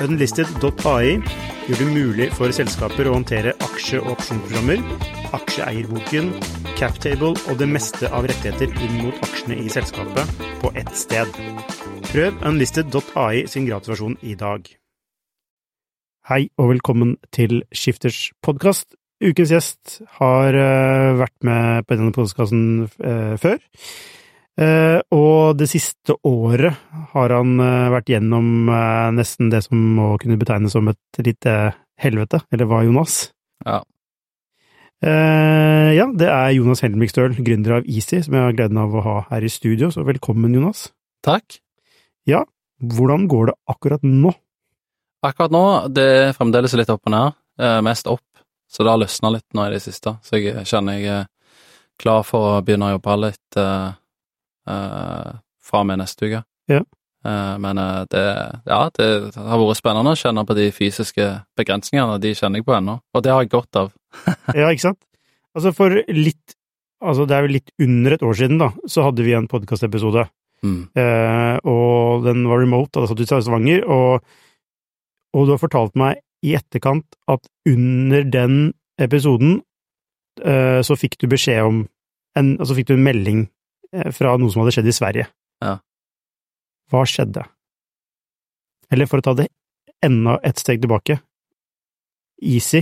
Unlisted.ai gjør det mulig for selskaper å håndtere aksje- og opsjonsprogrammer, aksjeeierboken, captable og det meste av rettigheter inn mot aksjene i selskapet på ett sted. Prøv unlisted.ai sin gratulasjon i dag. Hei og velkommen til Skifters podkast. Ukens gjest har uh, vært med på denne podkasten uh, før. Uh, og det siste året har han vært gjennom nesten det som må kunne betegnes som et lite helvete, eller hva, Jonas? Ja. ja, det er Jonas Helmik Støl, gründer av Easy, som jeg har gleden av å ha her i studio, så velkommen, Jonas. Takk. Ja, hvordan går det akkurat nå? Akkurat nå, det er fremdeles litt opp og ned. mest opp, så det har løsna litt nå i det siste. Så jeg kjenner jeg er klar for å begynne å jobbe litt uh, uh, fra og med neste uke. Ja. Uh, men det, ja, det har vært spennende å kjenne på de fysiske begrensningene. De kjenner jeg på ennå, og det har jeg godt av. ja, ikke sant? Altså, for litt Altså, det er jo litt under et år siden, da, så hadde vi en podkastepisode Mm. Eh, og den var remote, da satt du i Stavanger, og, og, du har fortalt meg i etterkant at under den episoden eh, så fikk du beskjed om en, Altså fikk du en melding fra noe som hadde skjedd i Sverige. Ja. Hva skjedde? Eller for å ta det enda et steg tilbake Easy,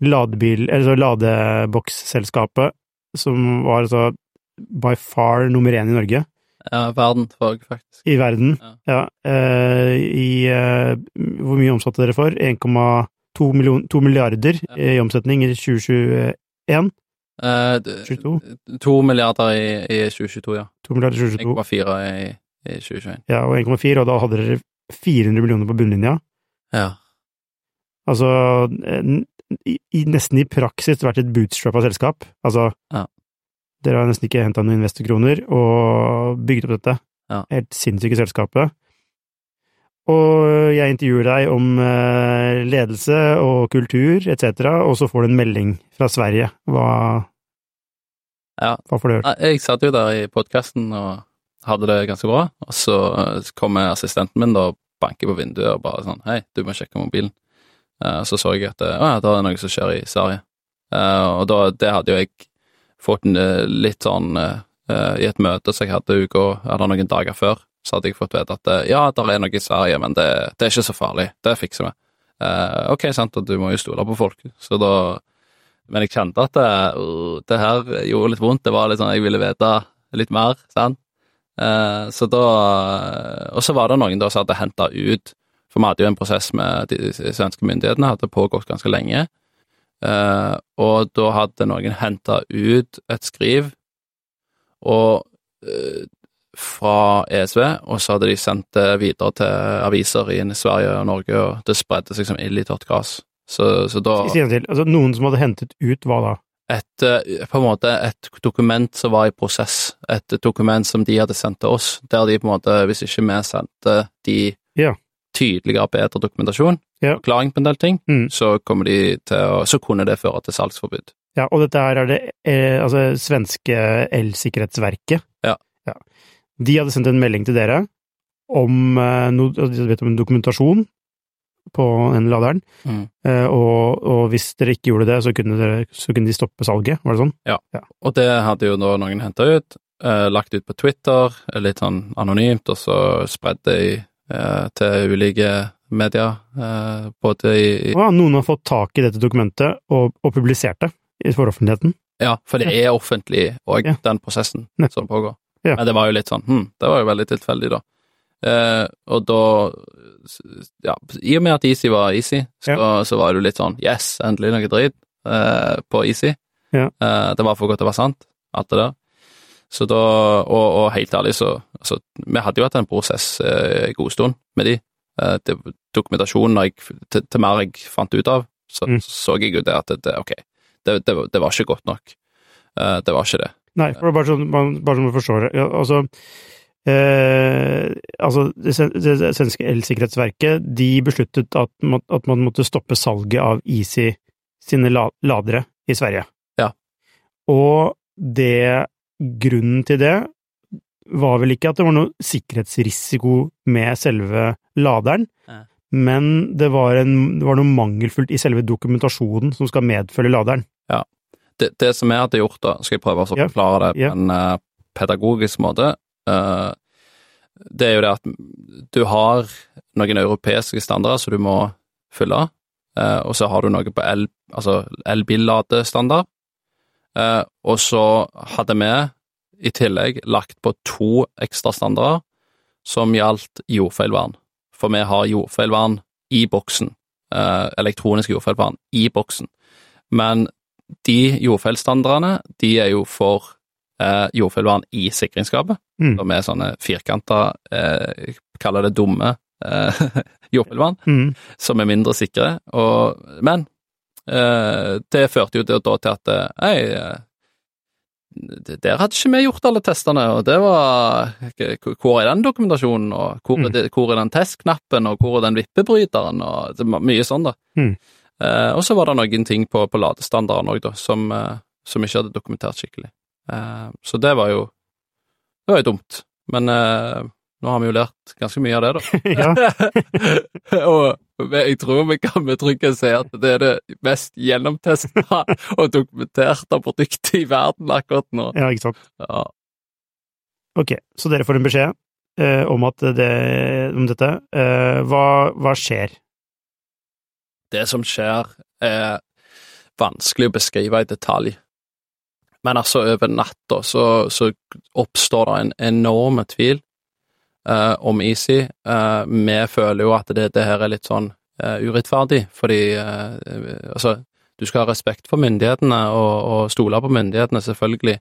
ladebil, eller så ladeboksselskapet, som var altså by far nummer én i Norge, ja, verden, faktisk. I verden, ja. ja eh, I eh, Hvor mye omsatte dere for? 1,2 milliarder ja. i omsetning i 2021? Eh, 22? 2 milliarder i, i 2022, ja. 2 milliarder i 2022. 1,4 i, i 2021. Ja, og 1,4, og da hadde dere 400 millioner på bunnlinja. Ja. Altså, i, i, nesten i praksis vært et bootstrappa selskap. Altså, ja. Dere har nesten ikke henta noen investorkroner og bygget opp dette. Ja. Helt sinnssyke selskapet. Og jeg intervjuer deg om eh, ledelse og kultur etc., og så får du en melding fra Sverige. Hva, ja. hva får du gjøre? Jeg satt jo der i podkasten og hadde det ganske bra, og så kommer assistenten min da og banker på vinduet og bare sånn Hei, du må sjekke mobilen. Eh, så så jeg at å ja, det er noe som skjer i Sverige. Eh, og da, det hadde jo jeg fått litt sånn I et møte som jeg hadde uka, eller noen dager før, så hadde jeg fått vite at ja, det er noe i Sverige, men det, det, er ikke så farlig. Det fikser vi. Uh, ok, sant, og du må jo stole på folk, så da Men jeg kjente at det, uh, det her gjorde litt vondt. Det var litt sånn jeg ville vite litt mer, sant. Uh, så da Og så var det noen da som hadde henta ut For vi hadde jo en prosess med de svenske myndighetene, hadde pågått ganske lenge. Uh, og da hadde noen henta ut et skriv og, uh, fra ESV, og så hadde de sendt det videre til aviser i Sverige og Norge, og det spredde seg som ild i tørt gress. Så, så da til. Altså, noen som hadde hentet ut hva da? Et, uh, på en måte et dokument som var i prosess. Et dokument som de hadde sendt til oss, der de på en måte, hvis ikke vi sendte de ja. tydeligere, bedre dokumentasjon, ja. forklaring på en del ting, mm. så, kommer de å, så kunne det føre til salgsforbud. Ja, og dette her er det eh, altså svenske elsikkerhetsverket. De hadde sendt en melding til dere om, eh, om en dokumentasjon på den laderen, mm. eh, og, og, hvis dere ikke gjorde det, så kunne, dere, så kunne, de stoppe salget, var det sånn? Ja, ja. og det hadde jo nå noen henta ut, eh, lagt ut på Twitter, litt sånn anonymt, og så spredd det i, eh, til ulike medier, eh, både i, i ja, Noen har fått tak i dette dokumentet og, og publisert det for offentligheten? Ja, for det er offentlig òg, Ja. den prosessen Ja. som pågår. Ja. Men det var jo litt sånn hm, det var jo veldig tilfeldig, da. Eh, og da Ja, i og med at Easy var Easy, så, så var det jo litt sånn yes, endelig noe drit eh, på Easy. Ja. Eh, det var for godt til å være sant, alt det der. Så da, og, og helt ærlig, så altså, Vi hadde jo hatt en prosess eh, en god stund med de, eh, det, dokumentasjonen jeg, til, til mer jeg fant ut av, så Mm. så jeg jo det at det, det, ok, det, det, var- det var ikke godt nok. Eh, det var ikke det. Nei, for bare sånn man, bare så man forstår det. Ja, altså, eh, altså det, svenske elsikkerhetsverket de besluttet at man, at man måtte stoppe salget av Easy sine la, ladere i Sverige. Ja. Og det Grunnen til det var vel ikke at det var noe sikkerhetsrisiko med selve laderen, Ja. men det var, en, det var noe mangelfullt i selve dokumentasjonen som skal medfølge laderen. Det. Det som jeg hadde gjort, da, skal jeg prøve å forklare det på en eh, pedagogisk måte, eh, det er jo det at du har noen europeiske standarder som du må fylle, eh, og så har du noe på el, altså elbilladestandard, og så hadde vi i tillegg lagt på to ekstra standarder som gjaldt jordfeilvern, for vi har jordfeilvern i boksen, elektronisk jordfeilvern i boksen, men de jordfeilstandardene, de er jo for eh, jordfeilvern i sikringsskapet, Mm. som er sånne firkanta, eh, kaller det dumme eh, jordfeilvern, Mm. som er mindre sikre. Og, men eh, det førte jo da til at eh, Hei, eh, der hadde ikke vi gjort alle testene, og det var Hvor er den dokumentasjonen, og hvor, Mm. er, det, hvor er den testknappen, og hvor er den vippebryteren, og mye sånn, da. Mm. Eh, og så var det noen ting på, på ladestandarden òg, da, som, eh, som ikke hadde dokumentert skikkelig. Eh, så det var jo Det var jo dumt. Men eh, nå har vi jo lært ganske mye av det, da. og jeg tror vi kan med trygghet si at det er det mest gjennomtesta og dokumenterte produktet i verden akkurat nå. ja, ikke sant. Ja. Ok, så dere får en beskjed eh, om, det, om dette. Eh, hva, hva skjer? Det som skjer, er vanskelig å beskrive i detalj. Men altså, over natta så, så oppstår det en enorm tvil eh, om Easy. Eh, vi føler jo at det, det her er litt sånn eh, urettferdig, fordi eh, altså, du skal ha respekt for myndighetene og, og stole på myndighetene, selvfølgelig,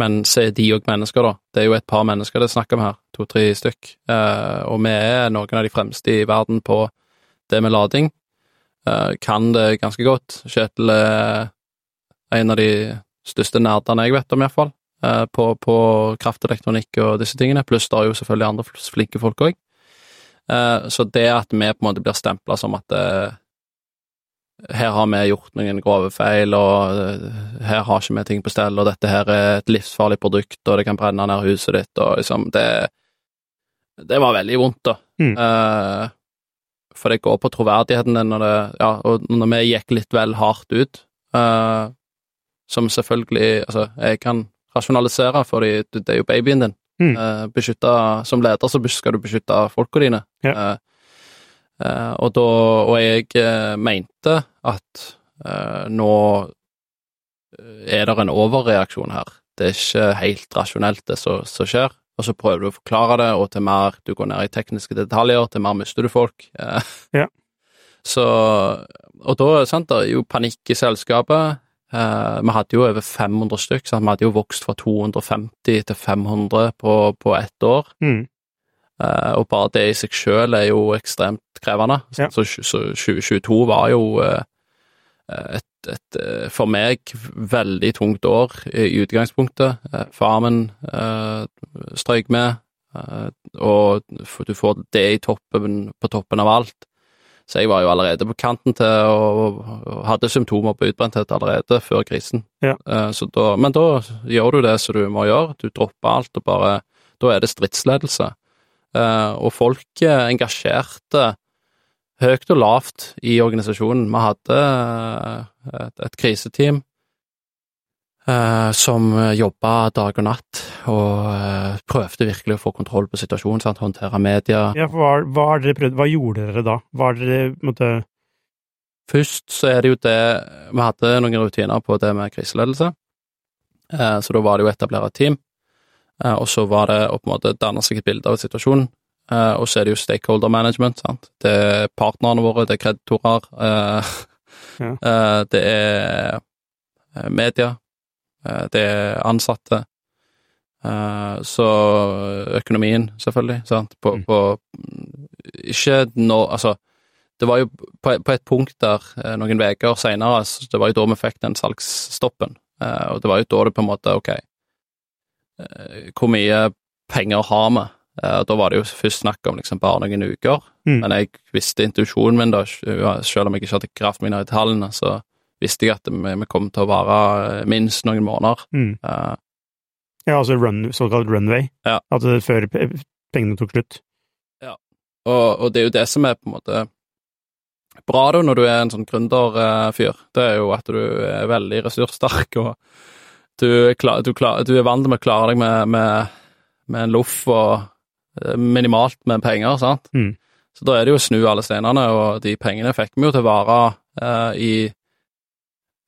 men se de òg mennesker, da. Det er jo et par mennesker det er snakk om her, to-tre stykk, eh, og vi er noen av de fremste i verden på det med lading. Eh, kan det ganske godt. Kjetil er en av de største nerdene jeg vet om, iallfall, uh, på, på kraftelektronikk og disse tingene, pluss det er jo selvfølgelig andre flinke folk òg. så det at vi på en måte blir stempla som at eh, her har vi gjort noen grove feil, og eh, her har ikke vi ting på stell, og dette her er et livsfarlig produkt, og det kan brenne ned huset ditt, og liksom Det, det var veldig vondt, da. Mm. For det går på troverdigheten din når det Ja, og når vi gikk litt vel hardt ut, Uh, som selvfølgelig Altså, jeg kan rasjonalisere, for det er jo babyen din. Mm. Uh, beskytte Som leder så skal du beskytte folka dine. Ja. Uh, og da Og jeg mente at nå er det en overreaksjon her. Det er ikke helt rasjonelt, det som skjer. Og så prøver du å forklare det, og til mer du går ned i tekniske detaljer, til mer mister du folk. Eh, Ja. Så Og da sant, det er jo panikk i selskapet. Eh, vi hadde jo over 500 stykk, sant? vi hadde jo vokst fra 250 til 500 på, på ett år. Mm. Eh, og bare det i seg selv er jo ekstremt krevende. Ja. Så, så 2022 var jo eh, et, et eh, for meg veldig tungt år i, utgangspunktet. Eh, Farmen eh, strøyk med, eh, og du får det i toppen, på toppen av alt. Så jeg var jo allerede på kanten til og, og hadde symptomer på utbrenthet allerede før krisen. Ja. Så da, men da gjør du det som du må gjøre, du dropper alt og bare Da er det stridsledelse. Eh, og folk er engasjerte høyt og lavt i organisasjonen. Vi hadde et, et kriseteam eh, som jobba dag og natt og eh, prøvde virkelig å få kontroll på situasjonen, sant? håndtere media. Ja, for hva, hva, dere hva gjorde dere da? Hva har dere måtte... Først så er det jo det Vi hadde noen rutiner på det med kriseledelse, eh, så da var det jo å etablere et team. Eh, og så var det å på en måte danne seg et bilde av situasjonen. Eh, og så er det jo stakeholder management. sant? Det er partnerne våre, det er kreditorer. Eh, Ja. eh, det er eh, media. eh, det er ansatte. Så økonomien, selvfølgelig. sant? På, Mm. på ikke nå Altså, det var jo på, på et punkt der noen uker seinere, det var jo da vi fikk den salgsstoppen, og det var jo da det på en måte Ok, hvor mye penger har vi? Eh, da var det jo først snakk om liksom bare noen uker, Mm. men jeg visste intuisjonen min da, selv om jeg ikke hadde kraften min i tallene, så visste jeg at vi, vi kom til å vare minst noen måneder. Mm. Uh, Ja, altså run, såkalt runway. Ja. At det før pengene tok slutt. Og, og det er jo det som er på en måte bra da når du er en sånn gründerfyr. Det er jo at du er veldig ressurssterk, og du, klar, du, klar, du er vant til å klare deg med, med, med en loff og eh, minimalt med penger, sant. Mm. Så da er det jo å snu alle steinene, og de pengene fikk vi jo til å vare eh, i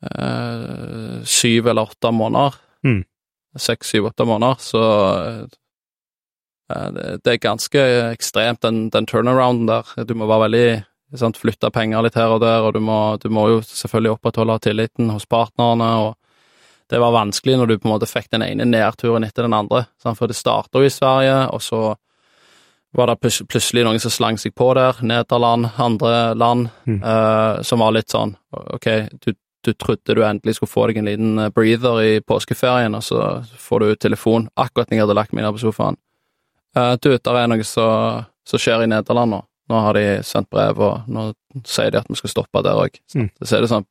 eh, syv eller åtte måneder. Mm. Seks, syv, åtte måneder, så eh, det, det er ganske ekstremt, den, den turnarounden der. Du må være veldig sant, flytte penger litt her og der, og du må, du må jo selvfølgelig opprettholde tilliten hos partnerne. og Det var vanskelig når du på en måte fikk den ene nedturen etter den andre. Sant? For det starta i Sverige, og så var det plutselig noen som slang seg på der. Nederland, andre land, Mm. uh, som var litt sånn Ok, du, du trodde du endelig skulle få deg en liten eh, breather i påskeferien, og så får du telefon akkurat når jeg hadde lagt meg ned på sofaen. Uh, du, der er noe som skjer i Nederland nå. Nå har de sendt brev, og nå sier de at vi skal stoppe der òg. Mm. Så er det sånn,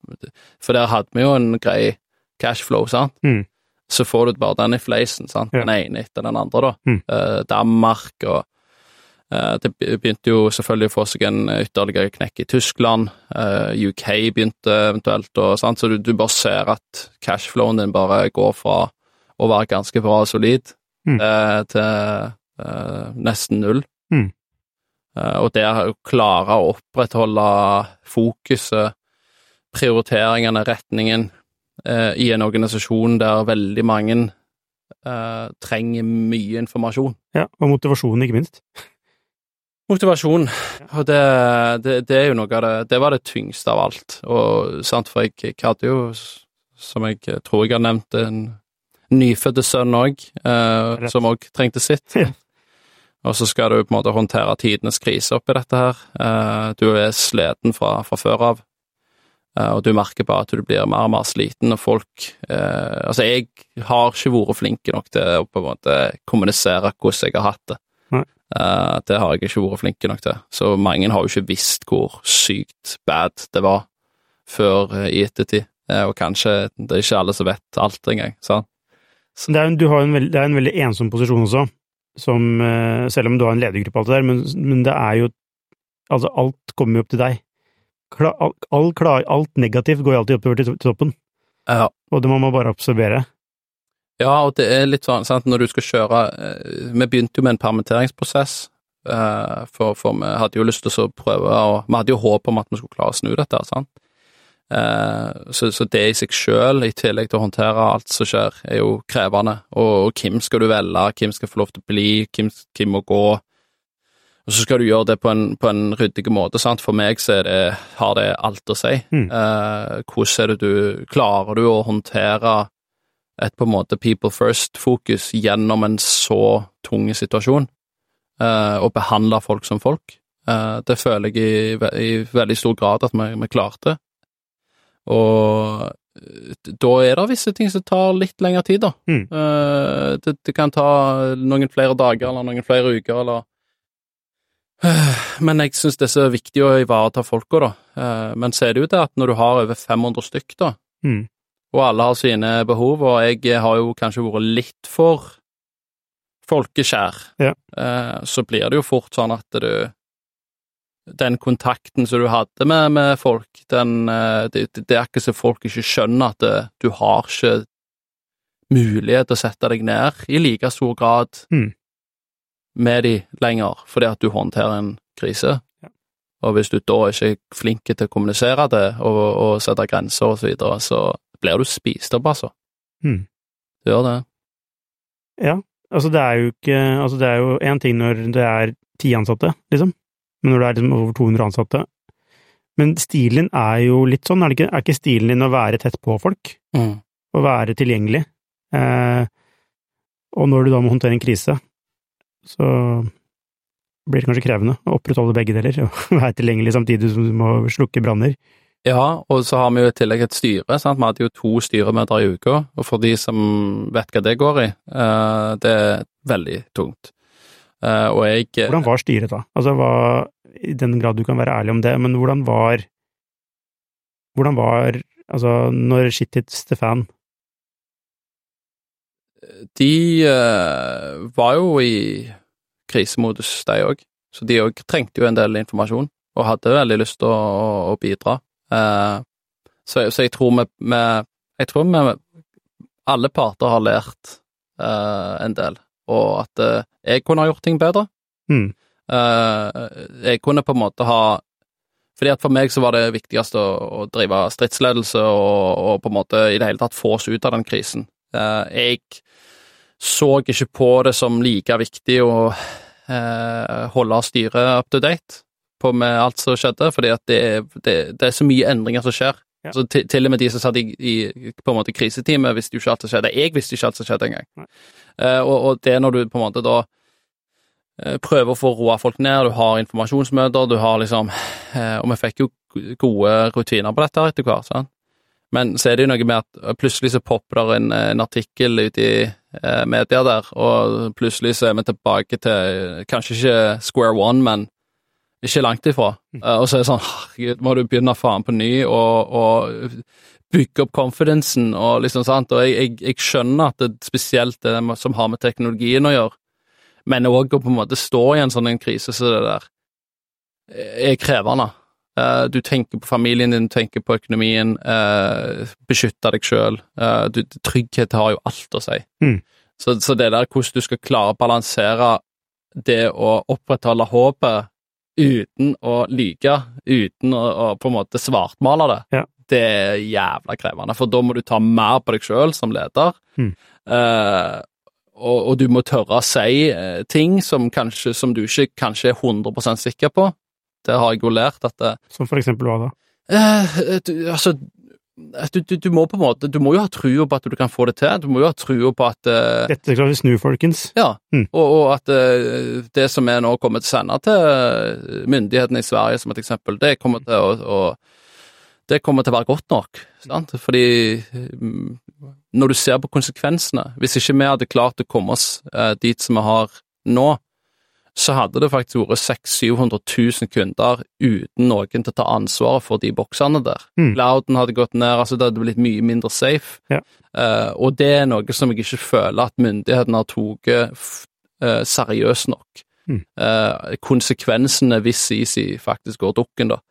for der hadde vi jo en grei cashflow, sant. Mm. Så får du bare den i fleisen, sant. Ja. Den ene etter den andre, da. Eh, Danmark og Det begynte jo selvfølgelig å få seg en ytterligere knekk i Tyskland. eh, UK begynte eventuelt, og sant. Så du, du bare ser at cashflowen din bare går fra å være ganske bra og solid Mm. eh, til uh, nesten null. Mm. Eh, og det å klare å opprettholde fokuset, prioriteringene, retningen, uh, i en organisasjon der veldig mange uh, trenger mye informasjon. Ja, og motivasjonen, ikke minst. Motivasjon, og det, det, det er jo noe av det Det var det tyngste av alt. Og sant, for jeg, jeg hadde jo, som jeg tror jeg har nevnt, en nyfødte sønn òg, eh, som òg trengte sitt. Og så skal du på en måte håndtere tidenes krise oppi dette her. Eh, du er sliten fra, fra før av, eh, og du merker bare at du blir mer og mer sliten, og folk eh, Altså, jeg har ikke vært flink nok til å på en måte kommunisere hvordan jeg har hatt det. Eh, det har jeg ikke vært flink nok til. Så mange har jo ikke visst hvor sykt bad det var før eh, i ettertid. Eh, og kanskje det er ikke alle som vet alt engang, sant? Så det er, en- du har en veld, det er en veldig ensom posisjon også, som, selv om du har en ledergruppe og alt det der, men, men det er jo Altså, alt kommer jo opp til deg. Kla, all, all, alt negativt går jo alltid oppover til toppen, Ja. og det må man bare absorbere. Ja, og det er litt sånn, sant, når du skal kjøre eh, Vi begynte jo med en permitteringsprosess, eh, for, for vi hadde jo lyst til å prøve og Vi hadde jo håp om at vi skulle klare å snu dette, sant. Eh, så, så det i seg sjøl, i tillegg til å håndtere alt som skjer, er jo krevende. Og, og hvem skal du velge, hvem skal få lov til å bli, hvem, hvem må gå? Og så skal du gjøre det på en, på en ryddig måte, sant. For meg så det, har det alt å si. Mm. Eh, hvordan er det du Klarer du å håndtere et på en måte people first-fokus gjennom en så tung situasjon, eh, og behandle folk som folk. Eh, det føler jeg i, i veldig stor grad at vi, vi klarte. Og eh, da er det visse ting som tar litt lengre tid, da. Mm. Eh, det, det kan ta noen flere dager eller noen flere uker, eller Men jeg syns det er så viktig å ivareta folka, da. Eh, Men så er det jo det at når du har over 500 stykk, da, Mm. Og alle har sine behov, og jeg har jo kanskje vært litt for folkeskjær, Ja. eh, så blir det jo fort sånn at du Den kontakten som du hadde med, med folk, den eh, det, det er ikke så folk ikke skjønner at det, du har ikke mulighet til å sette deg ned i like stor grad Mm. med de lenger, fordi at du håndterer en krise. Ja. Og hvis du da ikke er flink til å kommunisere det og, og sette grenser og så videre, så blir du spist opp, altså. Hmm. Du gjør det. Ja, altså det er jo ikke Altså det er jo én ting når det er ti ansatte, liksom, men når det er liksom over 200 ansatte Men stilen er jo litt sånn, er det ikke? Er ikke stilen din å være tett på folk? Å være tilgjengelig? Eh, og når du da må håndtere en krise, så blir det kanskje krevende å opprettholde begge deler, og være tilgjengelig samtidig som du må slukke branner. Ja, og så har vi jo i tillegg et styre. sant? Vi hadde jo to styremøter i uka, og for de som vet hva det går i, uh, det er veldig tungt. Uh, og jeg Hvordan var styret da? Altså, hva, I den grad du kan være ærlig om det, men hvordan var Hvordan var Altså, når shit hits the fan? De uh, var jo i krisemodus, de òg. Så de òg trengte jo en del informasjon, og hadde veldig lyst til å, å, å bidra. Uh, så, så, jeg tror vi, vi Jeg tror vi alle parter har lært uh, en del, og at jeg kunne ha gjort ting bedre. Mm. jeg kunne på en måte ha fordi at For meg så var det viktigst å, å drive stridsledelse og, og, på en måte i det hele tatt få oss ut av den krisen. jeg så ikke på det som like viktig å eh, holde styret up to date på med alt som skjedde, fordi at det, det, det er så mye endringer som skjer. Ja. Så til, til, og med de som satt i, i på en måte kriseteamet, visste jo ikke alt som skjedde. Jeg visste ikke alt som skjedde engang. Uh, og, og det når du på en måte da uh, prøver å få roa folk ned, du har informasjonsmøter, du har liksom uh, Og vi fikk jo gode rutiner på dette etter hvert. sant? Men så er det jo noe med at plutselig så popper det en, en artikkel ute i media der, og plutselig så er vi tilbake til kanskje ikke square one, men ikke langt ifra. Mm. Uh, og så er det sånn herregud, må du begynne faen på ny og, og bygge opp confidencen og liksom sant. Og jeg, jeg, jeg skjønner at det spesielt det som har med teknologien å gjøre, men òg å på en måte stå i en sånn en krise som så det der, er krevende. Uh, du tenker på familien din, du tenker på økonomien, beskytte deg sjøl. Trygghet har jo alt å si. Mm. Så, så, det der hvordan du skal klare å balansere det å opprettholde håpet uten å lyge, uten å, å, på en måte svartmale det, ja. det er jævla krevende. For da må du ta mer på deg sjøl som leder. Mm. Og, og, du må tørre å si ting som, kanskje, som du ikke kanskje er 100% sikker på. Det har jeg jo lært at det, Som for eksempel hva da? Eh, du, altså du, du, du, må på en måte Du må jo ha trua på at du kan få det til. Du må jo ha trua på at uh, Dette klarer vi snu, folkens. Ja, mm. og, og, at uh, det som er nå kommer til å sende til myndighetene i Sverige som et eksempel, det kommer til å, å det kommer til å være godt nok. Sant? Fordi um, når du ser på konsekvensene Hvis ikke vi hadde klart å komme oss uh, dit som vi har nå, så hadde det faktisk vært 600 000-700 000 kunder uten noen til å ta ansvaret for de boksene der. Mm. Clouden hadde gått ned, altså det hadde blitt mye mindre safe. Ja. Uh, og det er noe som jeg ikke føler at myndighetene har tatt uh, seriøst nok. Mm. Uh, konsekvensene hvis Easy faktisk går dukken, da.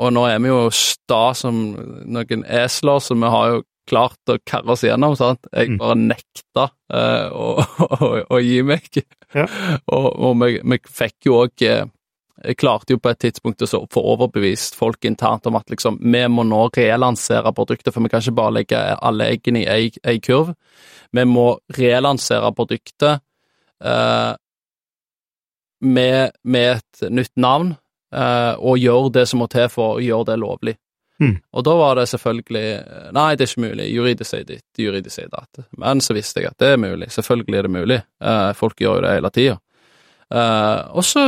og nå er vi jo sta som noen esler, så vi har jo klart å karre oss gjennom. Sant? Jeg Mm. bare nekta eh, å, å, å, gi meg. Ja. og, og vi, vi, fikk jo òg uh, Jeg klarte jo på et tidspunkt å få overbevist folk internt om at liksom, vi må nå relansere produktet, for vi kan ikke bare legge alle eggene i ei, kurv. Vi må relansere produktet eh, med, med, et nytt navn, og gjøre det som må til for å gjøre det lovlig. Mm. Og da var det selvfølgelig Nei, det er ikke mulig. Juridisk sier ditt, juridisk sier datt. Men så visste jeg at det er mulig. Selvfølgelig er det mulig. Eh, folk gjør jo det hele tida. Eh, og så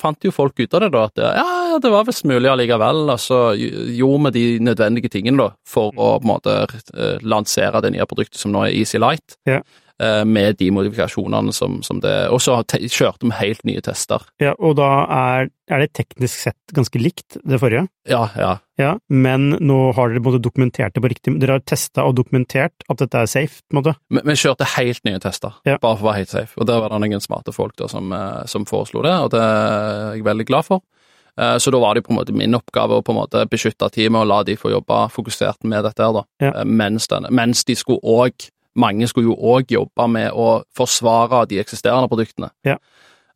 fant jo folk ut av det, da, at ja, det var visst mulig allikevel. Og så gjorde vi de nødvendige tingene, da, for å på en måte eh, lansere det nye produktet som nå er Easy Light. Ja. Eh, med de modifikasjonene som, som det Og så kjørte vi helt nye tester. Ja, og da er, er, det teknisk sett ganske likt det forrige? Ja, ja. ja men nå har dere både dokumentert det på riktig Dere har testa og dokumentert at dette er safe, på en måte? Vi, vi kjørte helt nye tester, ja. bare for å være helt safe. Og der var det noen smarte folk da som, eh, som foreslo det, og det er jeg veldig glad for. Eh, så da var det på en måte min oppgave å på en måte beskytte teamet og la de få jobbe fokusert med dette her, da. Ja. Mens, den, mens de skulle òg mange skulle jo òg jobbe med å forsvare de eksisterende produktene. Ja.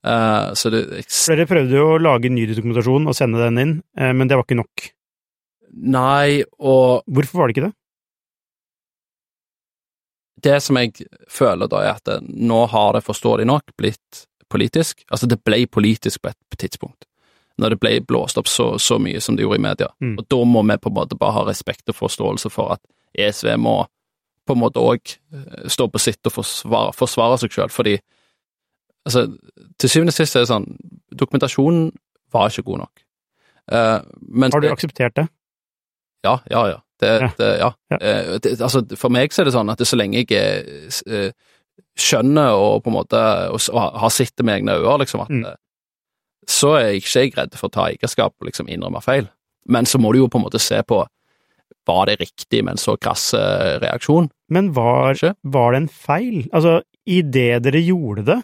Uh, så det, Dere prøvde jo å lage ny dokumentasjon og sende den inn, uh, men det var ikke nok? Nei, og Hvorfor var det ikke det? Det som jeg føler da, er at det, nå har det, forståelig nok, blitt politisk. Altså, det ble politisk på et tidspunkt. Når det ble blåst opp så, så mye som det gjorde i media. Mm. Og da må vi på en måte bare ha respekt og forståelse for at ESV må på en måte òg stå på sitt og forsvare, forsvare seg sjøl, fordi Altså, til syvende og sist er det sånn Dokumentasjonen var ikke god nok. Eh, men Har du akseptert det? Ja, ja, ja. Det, Ja. Det, ja. Ja. Eh, det, altså, for meg så er det sånn at så lenge jeg er, eh, skjønner og på en måte og, og har sett det med egne øyne, liksom, at, Mm. eh, så er jeg ikke jeg redd for å ta eierskap og liksom innrømme feil. Men så må du jo på en måte se på var det riktig med en så krass eh, reaksjon. Men var, var det en feil? Altså, idet dere gjorde det?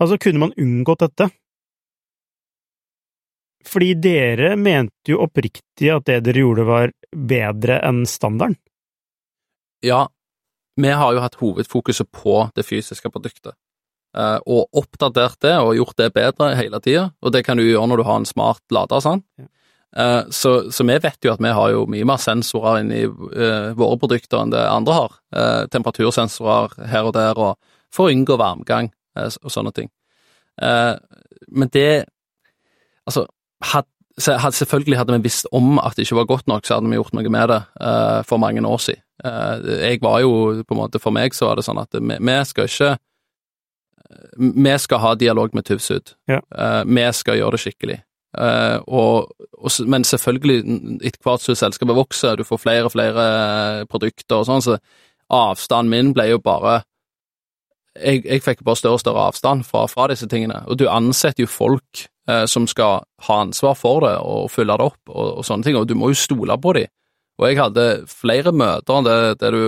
Altså, kunne man unngått dette? Fordi dere mente jo oppriktig at det dere gjorde var bedre enn standarden. Ja, vi har jo hatt hovedfokuset på det fysiske produktet. eh, og oppdatert det og gjort det bedre hele tida, og det kan du gjøre når du har en smart lader. sant? Ja. Eh, så, så vi vet jo at vi har jo mye mer sensorer inni eh, våre produkter enn det andre har. Eh, temperatursensorer her og der, og for å unngå varmgang og sånne ting. Men det Altså, had, selvfølgelig hadde vi visst om at det ikke var godt nok, så hadde vi gjort noe med det for mange år siden. Jeg var jo på en måte For meg så var det sånn at vi, vi skal ikke Vi skal ha dialog med Tufsud. Ja. Vi skal gjøre det skikkelig. Eh, og, og, men selvfølgelig, etter hvert som selskapet vokser, du får flere og flere eh, produkter og sånn, så avstanden min ble jo bare jeg, jeg fikk bare større og større avstand fra, fra disse tingene. Og du ansetter jo folk eh, som skal ha ansvar for det og følge det opp og, og sånne ting, og du må jo stole på dem. Og jeg hadde flere møter enn det, det du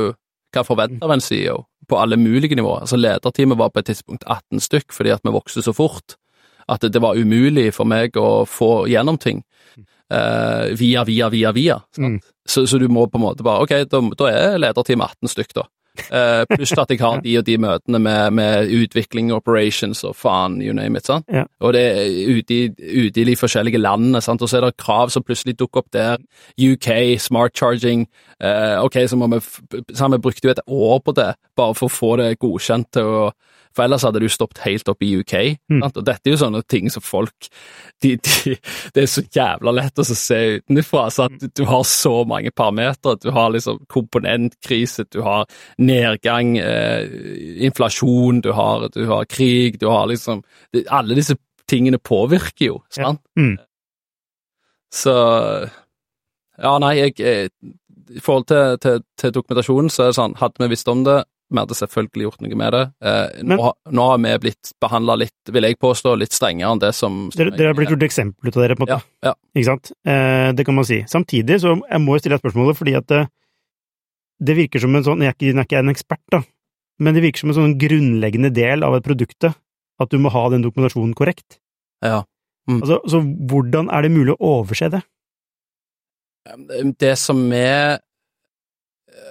kan forvente av en CEO, på alle mulige nivåer. Altså Lederteamet var på et tidspunkt 18 stykk fordi at vi vokste så fort at det, det var umulig for meg å få gjennom ting. eh, via, via, via, via. Mm. Så, så du må på en måte bare Ok, da, da er lederteam 18 stykk, da. Eh, pluss at jeg har de og de møtene med, med utvikling, operations og faen, you name it. sant? Ja. Og det er ute i, ute i de forskjellige landene, sant? og så er det krav som plutselig dukker opp der. UK, smart charging. Eh, ok, så, må vi, så har vi brukt jo et år på det, bare for å få det godkjent til å For ellers hadde det jo stoppet helt opp i UK. Mm. Sant? Og dette er jo sånne ting som folk de, de, Det er så jævla lett å se utenfra. Så at du har så mange parametere. Du har liksom komponentkrise, du har nedgang, eh, inflasjon, du har, du har krig, du har liksom det, Alle disse tingene påvirker jo, Ja. Mm. Så Ja, nei, jeg jeg I forhold til, til, til dokumentasjonen, så er det sånn Hadde vi visst om det, vi hadde selvfølgelig gjort noe med det. Eh, Men- nå, har- nå har vi blitt behandla litt, vil jeg påstå, litt strengere enn det som, som Dere, dere har blitt gjort eksempel ut av dere, på en måte. ja. Ikke sant? Eh, det kan man si. Samtidig så jeg må jo stille deg spørsmålet, fordi at det, det virker som en sånn Jeg er ikke, jeg er ikke en ekspert, da, men det virker som en sånn grunnleggende del av et produktet at du må ha den dokumentasjonen korrekt. Ja. Altså, så hvordan er det mulig å overse det? Det som er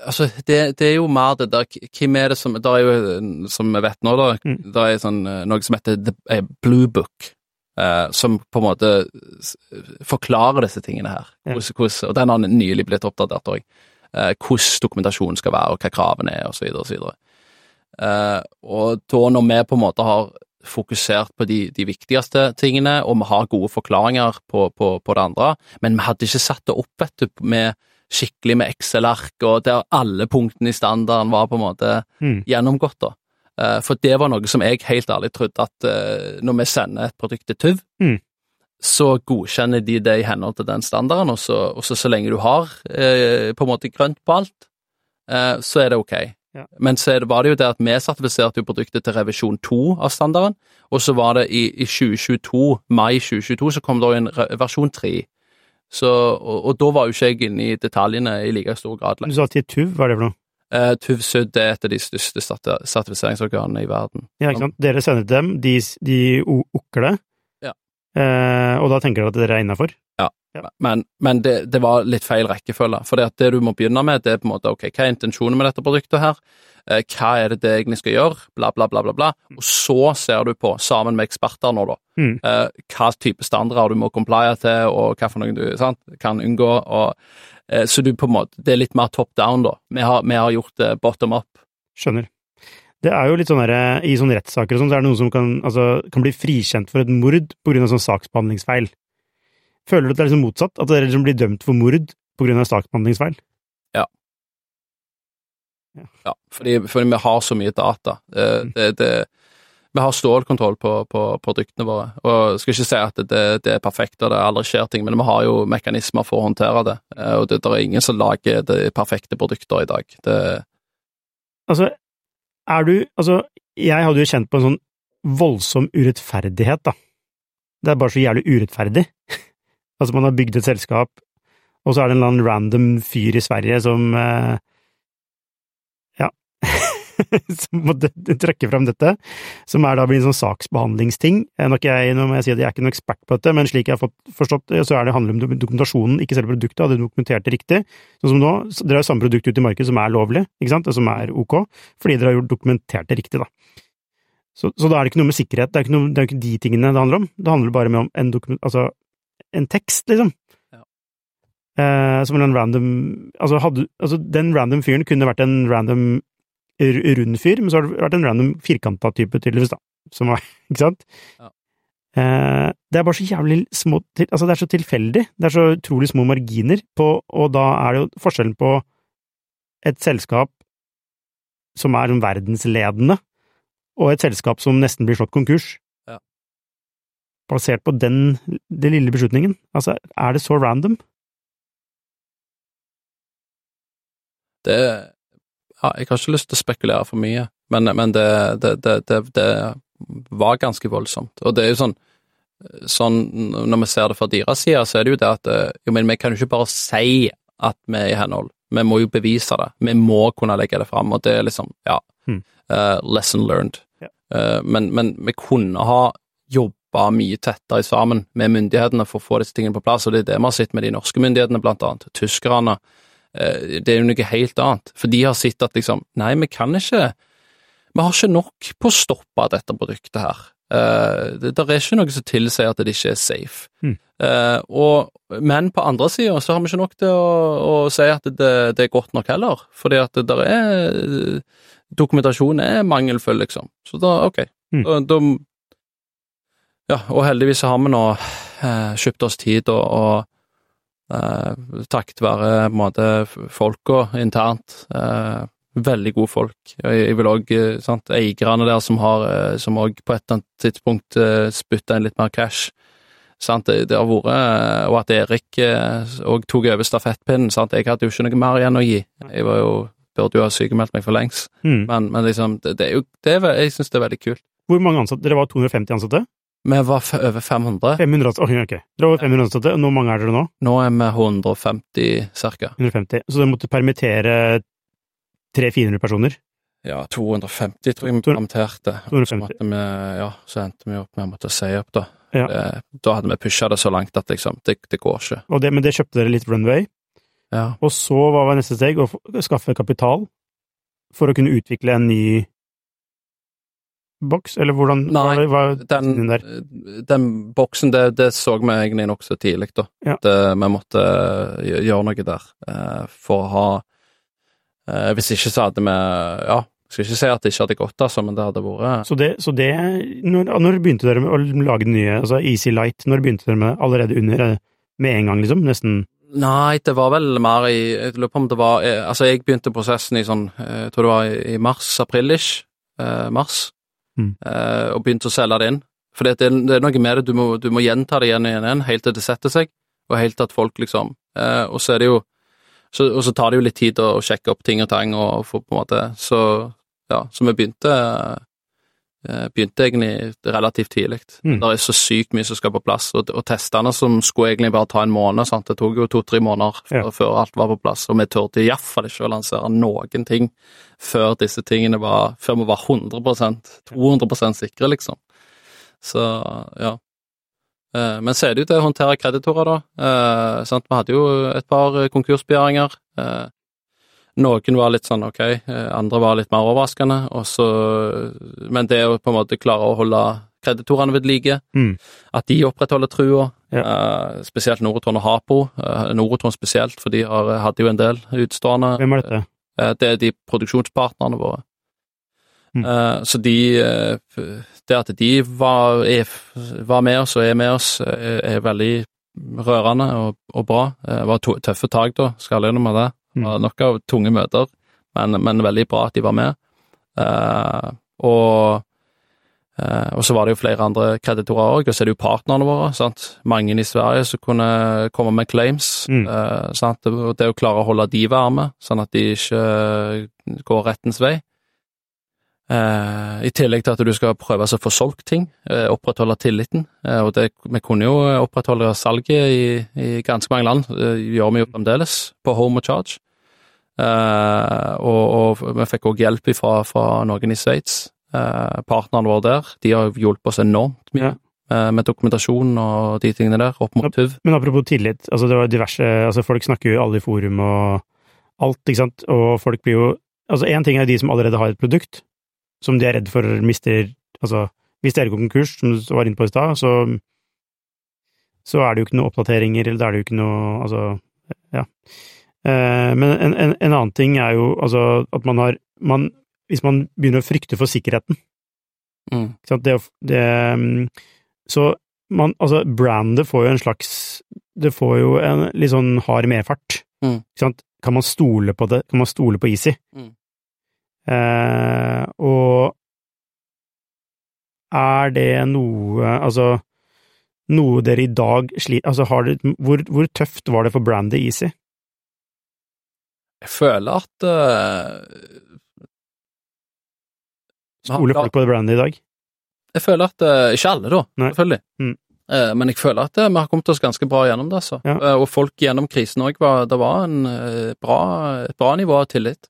Altså, det, det er jo mer det der Hvem er det som Det er jo, som vi vet nå, da, Mm. det er sånn, eh, noe som heter The eh, Blue Book, eh, som på en måte forklarer disse tingene her. Ja. Hvordan, og den har nylig blitt oppdatert òg. Eh, hvordan dokumentasjonen skal være, og hva kravene er, osv. osv. Eh, og da når vi på en måte har fokusert på de, de viktigste tingene, og vi har gode forklaringer på, på, på det andre, men vi hadde ikke satt det opp vet du, med skikkelig med Excel-ark, og der alle punktene i standarden var på en måte Mm. gjennomgått. da. Eh, For det var noe som jeg helt ærlig trodde at eh, når vi sender et produkt til TUV, Mm. så godkjenner de det i henhold til den standarden, og så, og så, så lenge du har eh, på en måte grønt på alt, eh, så er det ok. Ja. Men så det, var det jo det at vi sertifiserte jo produktet til revisjon 2 av standarden, og så var det i, i 2022, mai 2022, så kom det jo en versjon 3. Så, og, og da var jo ikke jeg inne i detaljene i like stor grad. Du sa til TUV, hva er det for noe? Uh, TUV Sud er et av de største sertifiseringsorganene i verden. Ja, ikke sant? Dere sender dem, de, de okler det. Eh, og da tenker dere at dere er innafor? Ja. Men, men det, det var litt feil rekkefølge. For det, det du må begynne med, det er på en måte ok, hva er intensjonen med dette produktet her? Eh, hva er det det egentlig skal gjøre? Bla, bla, bla, bla. bla. Og så ser du på, sammen med eksperter nå, da, Mm. eh, hva type standarder du må complye til, og hva for noe du sant, kan unngå. Og, eh, så du på en måte, det er litt mer top down, da. Vi har, vi har gjort det bottom up. Skjønner. Det er jo litt sånn derre I sånne rettssaker og sånn, så er det noen som kan, altså, kan bli frikjent for et mord på grunn av sånn saksbehandlingsfeil. Føler du at det er liksom motsatt? At dere liksom blir dømt for mord på grunn av saksbehandlingsfeil? Ja, fordi, fordi vi har så mye data. Eh, Mm. Det, det, vi har stålkontroll på, på produktene våre. Og jeg skal ikke si at det, det, er perfekt og det aldri skjer ting, men vi har jo mekanismer for å håndtere det. Eh, og det, det er ingen som lager de perfekte produkter i dag. Det Altså, er du Altså, jeg hadde jo kjent på en sånn voldsom urettferdighet, da. Det er bare så jævlig urettferdig. altså, man har bygd et selskap, og så er det en eller annen random fyr i Sverige som eh, Ja. som må trekke fram dette, som er da blir en sånn saksbehandlingsting. Nå, jeg, nå må jeg si at jeg er ikke noen ekspert på dette, men slik jeg har fått forstått det, så er det handler om dokumentasjonen, ikke selve produktet, hadde du dokumentert det riktig. Sånn som nå, dere har jo samme produkt ute i markedet som er lovlig, ikke sant, som er ok, fordi dere har gjort dokumentert det riktig, da. Så, så, da er det ikke noe med sikkerhet, det er ikke, noe, det er ikke de tingene det handler om, det handler bare om en dokument, altså en tekst, liksom. Eh, som en random altså, hadde, altså den random fyren kunne vært en random rund fyr, men så har det vært en random firkanta type, tydeligvis, da. Som var, ikke sant? Ja. Eh, det er bare så jævlig små Altså, det er så tilfeldig. Det er så utrolig små marginer på Og da er det jo forskjellen på et selskap som er verdensledende, og et selskap som nesten blir slått konkurs. Ja. Basert på den, den lille beslutningen. Altså, er det så random? Det ja, Jeg har ikke lyst til å spekulere for mye, men, men det, det, det, det, var ganske voldsomt. Og det er jo sånn sånn når vi ser det fra deres side, så er det jo det at jo, men vi kan jo ikke bare si at vi er i henhold. Vi må jo bevise det. Vi må kunne legge det fram, og det er liksom, ja, hmm. uh, lesson learned. Yeah. Uh, men, men, vi kunne ha jobba mye tettere sammen med myndighetene for å få disse tingene på plass, og det er det vi har sett med de norske myndighetene, blant annet. Tyskerne. Uh, det er jo noe helt annet. For de har sett at liksom, nei, vi kan ikke Vi har ikke nok på å stoppe dette produktet her. Uh, det, det, er ikke noe som tilsier at det ikke er safe. Mm. Uh, og, men på andre sida så har vi ikke nok til å, å si at det, det, er godt nok heller, fordi at det der er Dokumentasjonen er mangelfull, liksom. Så da, ok. Mm. Da, da, ja, og heldigvis har vi nå uh, kjøpt oss tid og, og takket være på en måte folka internt veldig gode folk. Jeg vil òg Eierne der som har eh, som òg på et eller annet tidspunkt eh, spytta inn litt mer cash. Sant? Det, det har vært eh, Og at Erik òg tok over stafettpinnen. Sant? Jeg hadde jo ikke noe mer igjen å gi. Jeg var jo, burde jo ha sykemeldt meg for lengst. Mm. Men, men, liksom, det, det, er jo det er, Jeg syns det er veldig kult. Hvor mange ansatte? Dere var 250 ansatte? Vi var over 500. 500 okay, ok, Dere var 500 ansatte, hvor mange er dere nå? Nå er vi 150 ca. 150. Så dere måtte permittere 300-400 personer? Ja, 250 tror jeg vi permitterte. Så, vi, ja, så endte vi opp med å måtte si opp, da. Ja. Det, da hadde vi pusha det så langt at liksom, det, det går ikke. Det, men det kjøpte dere litt runway, ja. og så hva var neste steg? Å skaffe kapital for å kunne utvikle en ny boks, eller hvordan Nei, hva, var den, den boksen, det, det, så vi egentlig nokså tidlig, da. Ja. Det, vi måtte gjøre noe der eh, for å ha Eh, hvis ikke så hadde vi Ja, skal ikke si at det ikke hadde gått, altså, men det hadde vært Så det, så det når, når, begynte dere med å lage den nye, altså Easy Light, når begynte dere med allerede under? Med en gang, liksom? Nesten? Nei, det var vel mer i Jeg lurer på om det var eh, Altså, jeg begynte prosessen i sånn eh, Jeg tror det var i mars-april-ish. Eh, mars. Eh, og begynte å selge det inn. For det, det, er noe med det, du må, du må gjenta det igjen og igjen, helt til det setter seg, og helt til at folk liksom uh, Og så er det jo så, og så tar det jo litt tid å, å sjekke opp ting og tang, og få på en måte Så ja, så vi begynte eh, Begynte egentlig relativt tidlig. Mm. Det er så sykt mye som skal på plass, og, og testene som skulle egentlig bare ta en måned, sant? det tok jo to-tre måneder ja. før, alt var på plass, og vi turte iallfall ikke å lansere noen ting før disse tingene var Før vi var 100% 200% sikre, liksom. Så ja. Eh, men så er det jo til å håndtere kreditorer, da. Eh, sant? Vi hadde jo et par konkursbegjæringer. Eh, noen var litt sånn ok, andre var litt mer overraskende. Også, men det å på en måte klare å holde kreditorene ved like, mm. at de opprettholder trua, ja. spesielt Norotron og Hapo. Norotron spesielt, for de har, hadde jo en del utstående. Hvem er dette? det er de produksjonspartnerne våre. Mm. så de det at de var, er, var, med oss og er med oss, er, er veldig rørende og, og, bra. Det var tøffe tak, da, skal alle innrømme det. Var nok av tunge møter, men, men, veldig bra at de var med. Eh, og Eh, og så var det jo flere andre kreditorer òg, og så er det jo partnerne våre. sant? Mange i Sverige som kunne komme med claims. Mm. eh, sant? Og det å klare å holde de varme, sånn at de ikke eh, går rettens vei. Eh, I tillegg til at du skal prøve å få solgt ting, eh, opprettholde tilliten. Og det, vi kunne jo opprettholde salget i, i ganske mange land, gjør vi jo fremdeles, på home og charge. Eh, og, og vi fikk òg hjelp fra, fra noen i Sveits. Eh, partnerne våre der, de har hjulpet oss enormt mye Ja. eh, med dokumentasjon og de tingene der, opp mot TUV. Men apropos tillit, altså det var diverse altså Folk snakker jo alle i forum og alt, ikke sant, og folk blir jo Altså, én ting er de som allerede har et produkt, som de er redd for mister Altså, hvis dere går konkurs, som du var inne på i stad, så så er det jo ikke noe oppdateringer, eller da er det jo ikke noe Altså, ja. Eh, men en, en, en annen ting er jo altså at man har man, Hvis man begynner å frykte for sikkerheten Mm. Det, det, mm, så man, altså, brandet får jo en slags Det får jo en litt sånn hard medfart. Mm. Kan man stole på det? Kan man stole på Easy? Mm. Eh, og er det noe Altså, noe dere i dag sliter Altså, har det hvor, hvor tøft var det for brandet Easy? Jeg føler at uh, Stoler Ja, folk på det brandet i dag? Jeg føler at uh, Ikke alle, da, Nei. selvfølgelig. Mm. Uh, Men jeg føler at uh, vi har kommet oss ganske bra gjennom det, altså. Ja. Eh, Og folk gjennom krisen òg var Det var en eh, bra, et bra nivå av tillit.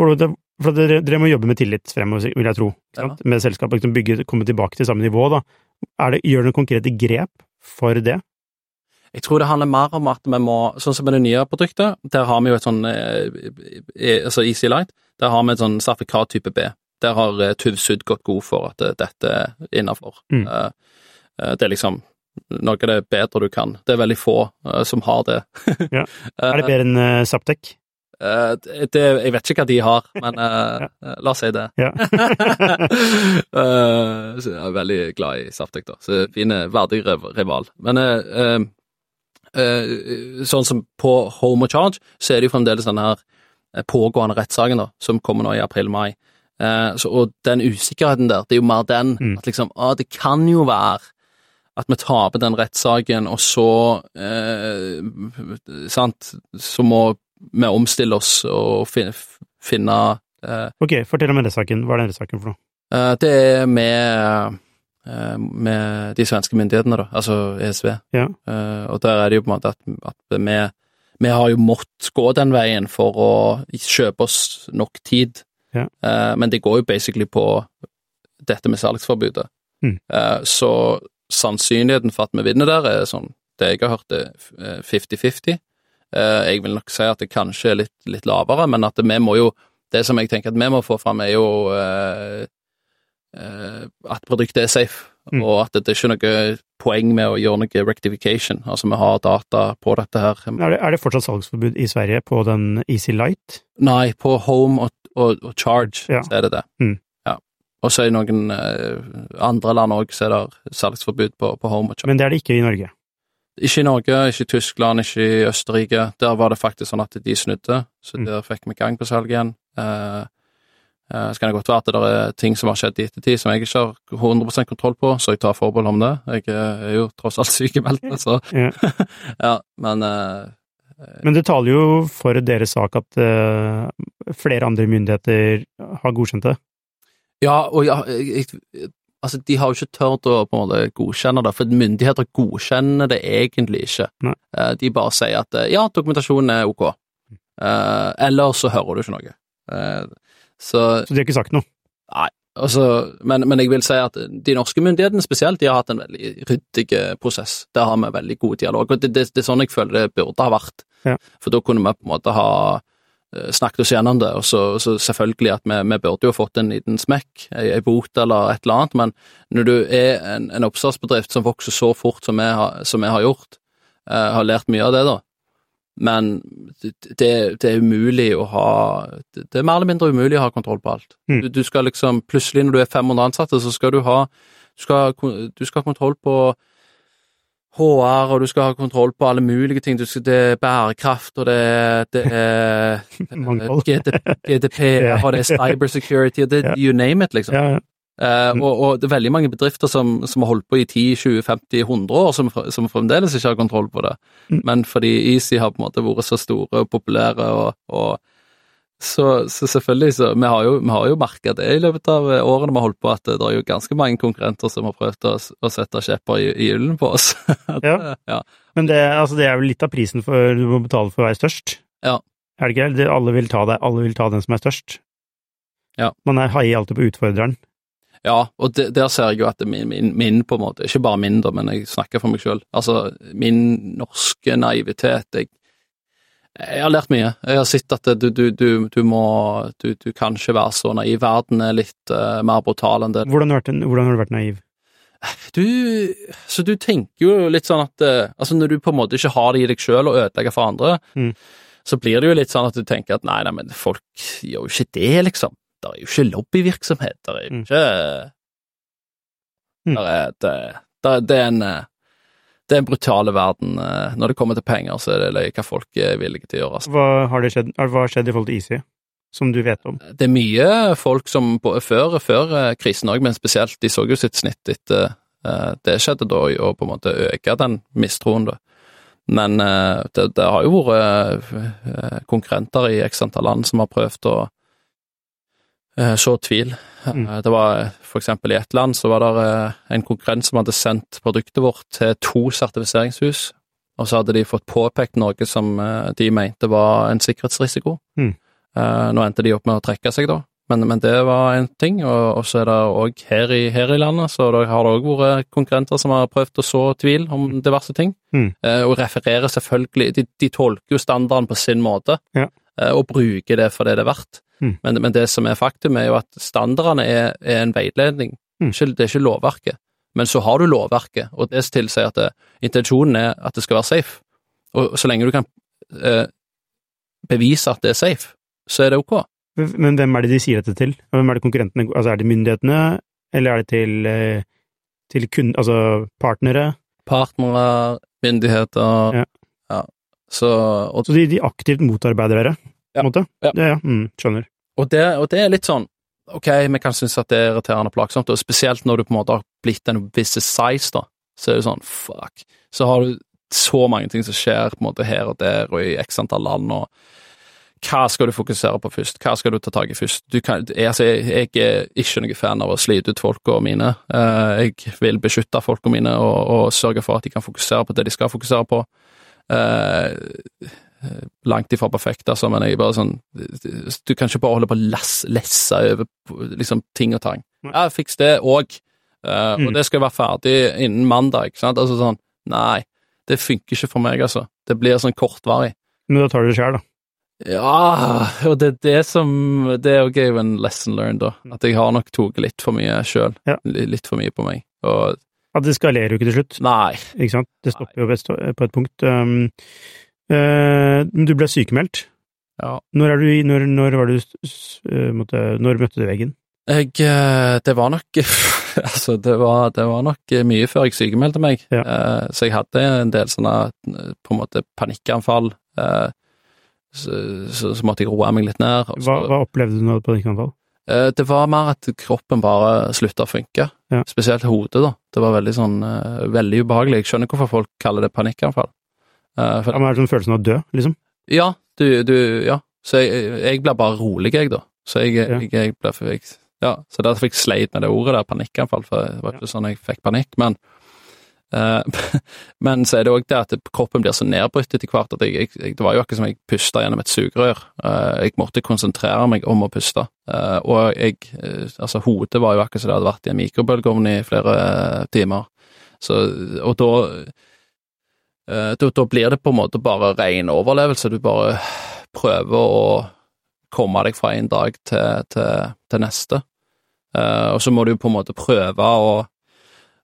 For, det, for dere, dere må jobbe med tillit fremover, vil jeg tro, Ja. med selskapet, liksom bygge, komme tilbake til samme nivå. da. Det, gjør dere noen konkrete grep for det? Jeg tror det handler mer om at vi må, sånn som med det nye produktet, der har vi jo et sånn eh, eh, altså Easy Light, der har vi et sånn sertifikat type B. Der har Tuvsud TUV Sud gått god for at eh, dette er innafor. Mm. Eh, eh, det er liksom noe av det bedre du kan. Det er veldig få eh, som har det. Ja. Eh, Er det bedre enn uh? Uh, det, jeg vet ikke hva de har, men uh, ja. la oss si det. Ja. uh, så jeg er veldig glad i Saftek, da. Så fin, verdig rival. Men eh, eh, eh, sånn som på Home og Charge, så er det jo fremdeles denne her eh, pågående rettssaken, da, som kommer nå i april-mai. Eh, og den usikkerheten der, det er jo mer den Mm. at liksom, ah, det kan jo være at vi taper den rettssaken, og så eh, Sant, så må vi omstille oss og finne, finne eh, Ok, fortell om rettssaken. Hva er den rettssaken for noe? Eh, Det er med, eh, med de svenske myndighetene, da, altså ESV. Ja. Eh, Og der er det jo på en måte at, at vi, vi har jo måttet gå den veien for å kjøpe oss nok tid. Ja. Eh, Men det går jo basically på dette med salgsforbudet. Mm. Eh, Så sannsynligheten for at vi vinner der, er sånn Det jeg har hørt, er eh, 50-50. Eh, Jeg vil nok si at det kanskje er litt, litt lavere, men at vi må jo Det som jeg tenker at vi må få fram, er jo eh, eh, at produktet er safe, Mm. og at det er ikke noe poeng med å gjøre noe rectification. Altså, vi har data på dette her. Er det, er det fortsatt salgsforbud i Sverige på den Easy Light? Nei, på Home og, og, og Charge Ja. så er det det. Mm. Ja. Og så i noen eh, andre land òg så er det salgsforbud på, på Home og Charge. Men det er det ikke i Norge. Ikke i Norge, ikke i Tyskland, ikke i Østerrike. Der var det faktisk sånn at de snudde, så Mm. der fikk vi gang på salg igjen. Eh, eh, så kan det godt være at det er ting som har skjedd i ettertid som jeg ikke har 100% kontroll på, så jeg tar forbehold om det. Jeg eh, er jo tross alt sykemeldt, så Ja. ja, men eh, Men det taler jo for deres sak at uh, flere andre myndigheter har godkjent det. Ja, og ja, jeg, jeg, altså, de har jo ikke tørt å på en måte godkjenne det, for myndigheter godkjenner det egentlig ikke. Nei. Eh, De bare sier at eh, ja, dokumentasjonen er ok, uh, eller så hører du ikke noe. Eh, Så Så de har ikke sagt noe. Altså, men, men jeg vil si at de norske myndighetene spesielt, de har hatt en veldig ryddig eh, prosess. Der har vi veldig god dialog, og det, det, det er sånn jeg føler det burde ha vært. Ja. For da kunne vi på en måte ha eh, snakket oss gjennom det, og så, så selvfølgelig at vi, vi burde jo fått en liten smekk, ei bot eller et eller annet, men når du er en, en oppstartsbedrift som vokser så fort som vi har, som vi har gjort, eh, har lært mye av det da, men det, det, er umulig å ha Det er mer eller mindre umulig å ha kontroll på alt. Mm. Du, du skal liksom Plutselig, når du er 500 ansatte, så skal du ha Du skal, du skal ha kontroll på HR, og du skal ha kontroll på alle mulige ting. Du skal, det er bærekraft, og det er, det er. GDP, Ja. og det er cybersecurity, og det, Ja. you name it, liksom. Eh, Mm. og, og det er veldig mange bedrifter som, som har holdt på i 10-20-50-100 år, som, som fremdeles ikke har kontroll på det. Mm. Men fordi Easy har på en måte vært så store og populære, og, og så, så selvfølgelig så Vi har jo, vi har jo merka det i løpet av årene vi har holdt på, at det er jo ganske mange konkurrenter som har prøvd å, å sette kjepper i, hjulen på oss. At, Ja. ja. Men det, altså, det er vel litt av prisen for du må betale for å være størst? Ja. Er det ikke det? Alle vil ta det, alle vil ta den som er størst. Ja. Man er heier alltid på utfordreren. Ja, og det, der ser jeg jo at min, min, min, på en måte, ikke bare min da, men jeg snakker for meg selv, altså min norske naivitet, jeg, jeg har lært mye. Jeg har sett at du, du, du, du må, du, du kan ikke være så naiv. Verden er litt uh, mer brutal enn det. Hvordan har, du vært, hvordan har du vært naiv? Du, så du tenker jo litt sånn at, eh, altså når du på en måte ikke har det i deg selv å ødelegge for andre, Mm. så blir det jo litt sånn at du tenker at nei, nei, men folk gjør jo ikke det, liksom. Det er jo ikke lobbyvirksomhet, det er jo ikke Mm. det, er, det, det, det er en eh, det er en brutale verden. eh, Når det kommer til penger, så er det hva folk er villige til å gjøre. Altså. Hva har det skjedd, hva har skjedd i forhold til Easy, som du vet om? Det er mye folk som på, før, før eh, krisen òg, men spesielt, de så jo sitt snitt etter eh, det skjedde da, å på en måte øke den mistroen, da. Men eh, det, det har jo vært eh, konkurrenter i x antall land som har prøvd å eh, så tvil. Mm. Eh, Det var for eksempel i ett land så var det eh, en konkurrent som hadde sendt produktet vårt til to sertifiseringshus, og så hadde de fått påpekt noe som eh, de mente var en sikkerhetsrisiko. Mm. Eh, Nå endte de opp med å trekke seg, da. Men, men det var en ting, og, så er det òg her, i- her i landet, så det har det òg vært konkurrenter som har prøvd å så tvil om diverse ting. Mm. Eh, og refererer selvfølgelig De, de tolker jo standarden på sin måte, Ja. eh, og bruker det for det det er verdt. Mm. Men, men det som er faktum, er jo at standardene er, er en veiledning, Mm. det er ikke lovverket. Men så har du lovverket, og det tilsier at det, intensjonen er at det skal være safe. Og så lenge du kan eh, bevise at det er safe, så er det ok. Men hvem er det de sier dette til? Hvem er det konkurrentene Altså, er det myndighetene, eller er det til, eh, til kun, altså partnere? Partnere, myndigheter Ja. ja. Så, og, Så de, de aktivt motarbeider dere, på en måte? Ja. ja. Mm, skjønner. og, det, og det er litt sånn Ok, vi kan synes at det er irriterende og plagsomt, og spesielt når du på en måte har blitt en viss size, da, så er det sånn fuck. Så har du så mange ting som skjer på en måte her og der og i x antall land, og hva skal du fokusere på først? Hva skal du ta tak i først? Du kan, altså, jeg, jeg er ikke noen fan av å slite ut folka mine. Eh, jeg vil beskytte folka mine og, og sørge for at de kan fokusere på det de skal fokusere på. Eh, langt ifra perfekt, altså, men jeg er bare sånn Du kan ikke bare holde på å lesse, lesse over liksom, ting og tang. Ja, fiks det òg, Mm. og det skal være ferdig innen mandag, ikke sant? Altså sånn, nei, det funker ikke for meg, altså. Det blir sånn kortvarig. Men da tar du det sjøl, da. Ja, og det er det som Det er jo en lesson learned, da. At jeg har nok tatt litt for mye sjøl. Ja. Litt for mye på meg. Og At det skalerer jo ikke til slutt, nei. ikke sant? Det stopper jo på et punkt. Um, eh, du ble sykemeldt. Ja. Når, du, når, når var du eh, måtte, Når møtte du veggen? Jeg eh, Det var nok Altså, det var, det var nok mye før jeg sykemeldte meg. Ja. Så jeg hadde en del sånne på en måte panikkanfall. Så, så, så måtte jeg roe meg litt ned. Hva, hva opplevde du nå på ditt anfall? Eh, Det var mer at kroppen bare slutta å funke. Ja. Spesielt hodet, da. Det var veldig sånn veldig ubehagelig. Jeg skjønner hvorfor folk kaller det panikkanfall. Eh, for, Ja, men er det sånn følelsen av å dø, liksom? ja, du, du Ja. Så jeg, jeg ble bare rolig, jeg, da. Så jeg, Ja. jeg, jeg ble jeg, Ja, så derfor fikk jeg sleit med det ordet der, panikkanfall, for det var ikke sånn jeg fikk panikk, men uh, Men så er det òg det at kroppen blir så nedbrutt etter hvert at jeg, det var jo akkurat som jeg pusta gjennom et sugerør. Uh, jeg måtte konsentrere meg om å puste. Uh, og jeg Altså, hodet var jo akkurat som det hadde vært i en mikrobølgeovn i flere timer. Så Og da da, da blir det på en måte bare ren overlevelse. Du bare prøver å komme deg fra en dag til, til, til neste. Uh, og så må du på en måte prøve å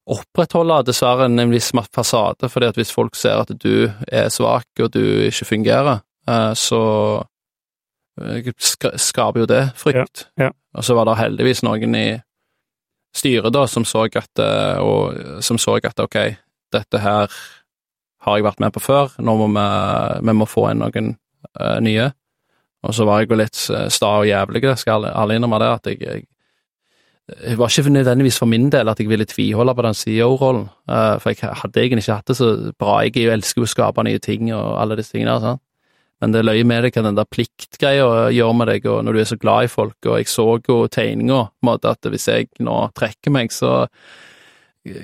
opprettholde dessverre en, viss fasade, fordi at hvis folk ser at du er svak og du ikke fungerer, uh, så eh, skaper jo det frykt. Ja, ja. Og så var det heldigvis noen i styret da som så at, eh, og, som så at ok, dette her har jeg vært med på før, nå må vi, vi må få inn noen uh, nye. Og så var jeg jo litt eh, sta og jævlig, skal alle- innrømme det, at jeg, jeg det var ikke nødvendigvis for min del at jeg ville tviholde på den CEO-rollen, uh, for jeg hadde egentlig ikke hatt det så bra. Jeg elsker jo å skape nye ting og alle disse tingene. Sant? Men det løy med deg hva den der pliktgreia gjør med deg, og når du er så glad i folk, og jeg så jo tegninga, at hvis jeg nå trekker meg, så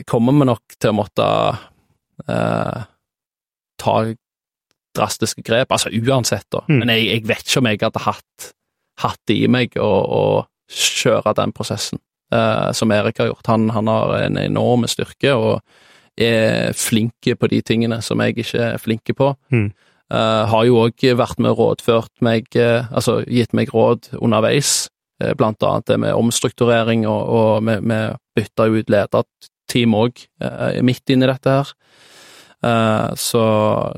kommer vi nok til å måtte uh, ta drastiske grep, altså uansett, da. Mm. Men jeg, jeg, vet ikke om jeg hadde hatt, hatt det i meg å, å kjøre den prosessen uh, som Erik har gjort. Han, han, har en enorm styrke og er flink på de tingene som jeg ikke er flink på. Mm. Uh, har jo òg vært med og rådført meg, uh, altså gitt meg råd underveis, blant annet det med omstrukturering, og, og med, med bytte ut lederteam òg midt inni dette her. Uh, så,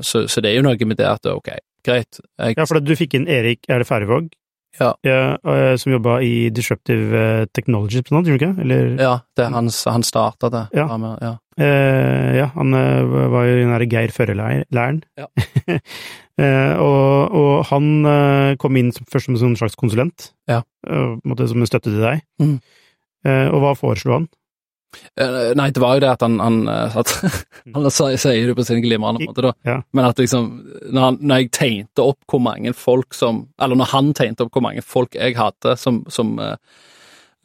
så, så, det er jo noe med det at ok, greit jeg... Ja, for du fikk inn Erik Er det Færøvåg? Ja. ja. Uh, som jobba i Disruptive Technology, Technologies, gjorde du ikke? Eller... Ja, det er hans, han starta det. Ja. ja. Eh, ja. han var jo den derre Geir Førre-leiren. Ja. og, og, han kom inn først som en slags konsulent, ja. som en støtte til deg. Mm. og hva foreslo han? Eh, nei, det var jo det at han, han, eh, at, han sier det på sin glimrende måte, da. Ja. Men at liksom, når, han, når, jeg tegnte opp hvor mange folk som Eller når han tegnte opp hvor mange folk jeg hadde som, som uh,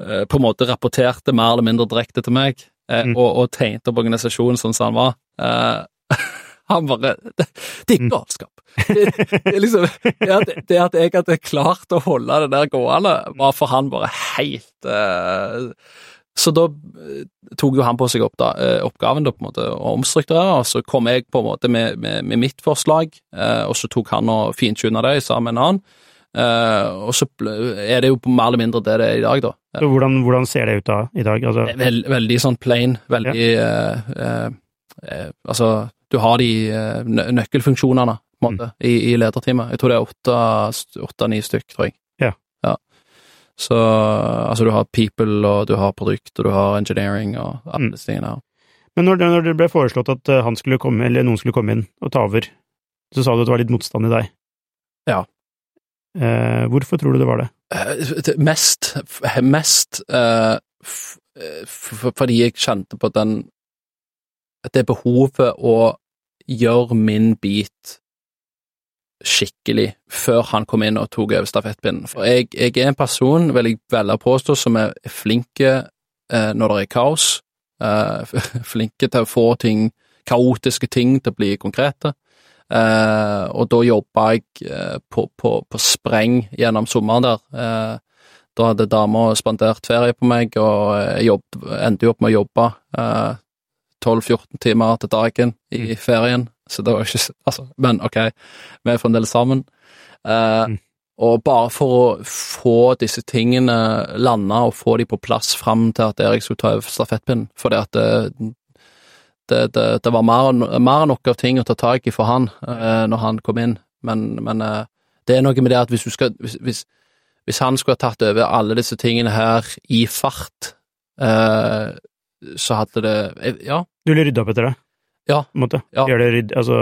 på en måte rapporterte mer eller mindre direkte til meg, uh, mm. og, og, tegnte opp organisasjonen sånn som han var uh, Han bare Det, det er ikke galskap. Det, det, liksom, det, at, det, at, jeg hadde klart å holde det der gående, var for han bare helt så da eh, tok jo han på seg opp da, eh, oppgaven da, på en måte, å omstrukturere, og så kom jeg på en måte med, med, med mitt forslag, eh, og så tok han og fintuna det sammen med en annen. og så er det jo mer eller mindre det det er i dag, da. Så hvordan, hvordan ser det ut da, i dag? Altså... Veld, veldig sånn plain, veldig ja. Altså, du har de nøkkelfunksjonene, måte, mm. i, i lederteamet. Jeg tror det er åtte-ni stykk, tror jeg. Så altså, du har people, og du har produkt, og du har engineering, og alle mm. disse tingene her. Men når det, når det, ble foreslått at eh, han skulle komme, eller noen skulle komme inn og ta over, så sa du at det var litt motstand i deg. Ja. Eh, hvorfor tror du det var det? Eh, mest, mest eh, fordi jeg kjente på den Det behovet å gjøre min bit skikkelig før han kom inn og tok over stafettpinnen. For jeg, jeg, er en person, vil jeg velge å påstå, som er flinke eh, når det er kaos. Eh, flinke til å få ting, kaotiske ting til å bli konkrete. Eh, og da jobba jeg eh, på, på, på, spreng gjennom sommeren der. Eh, da hadde dama spandert ferie på meg, og jeg jobb, endte jo opp med å jobbe 12-14 eh, timer til dagen i mm. ferien så det var ikke Altså, men ok, vi er fremdeles sammen. Eh, mm. Og bare for å få disse tingene landa og få de på plass fram til at Erik skulle ta over stafettpinnen, fordi at det, det, det, det var mer, mer, enn nok av ting å ta tak i for han eh, når han kom inn, men, men eh, det er noe med det at hvis du skal hvis, hvis, hvis, han skulle ha tatt over alle disse tingene her i fart, så hadde det Ja. Du ville rydde opp etter det? Ja. på en måte. Ja. Gjør det rydd... Altså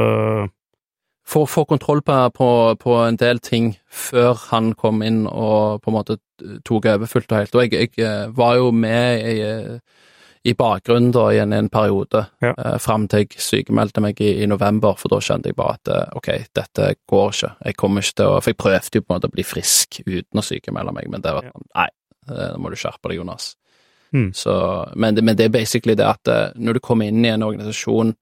få, få kontroll på, på, på, en del ting før han kom inn og på en måte tok over fullt og helt. Og jeg, jeg eh, var jo med i, i bakgrunnen da i en, en periode, ja. eh, fram til jeg sykemeldte meg i, i, november, for da skjønte jeg bare at eh, ok, dette går ikke. Jeg kommer ikke til å For jeg prøvde jo på en måte å bli frisk uten å sykemelde meg, men det var sånn, nei, eh, nå må du skjerpe deg, Jonas. Mm. Så, men, men, det er basically det at når du kommer inn i en organisasjon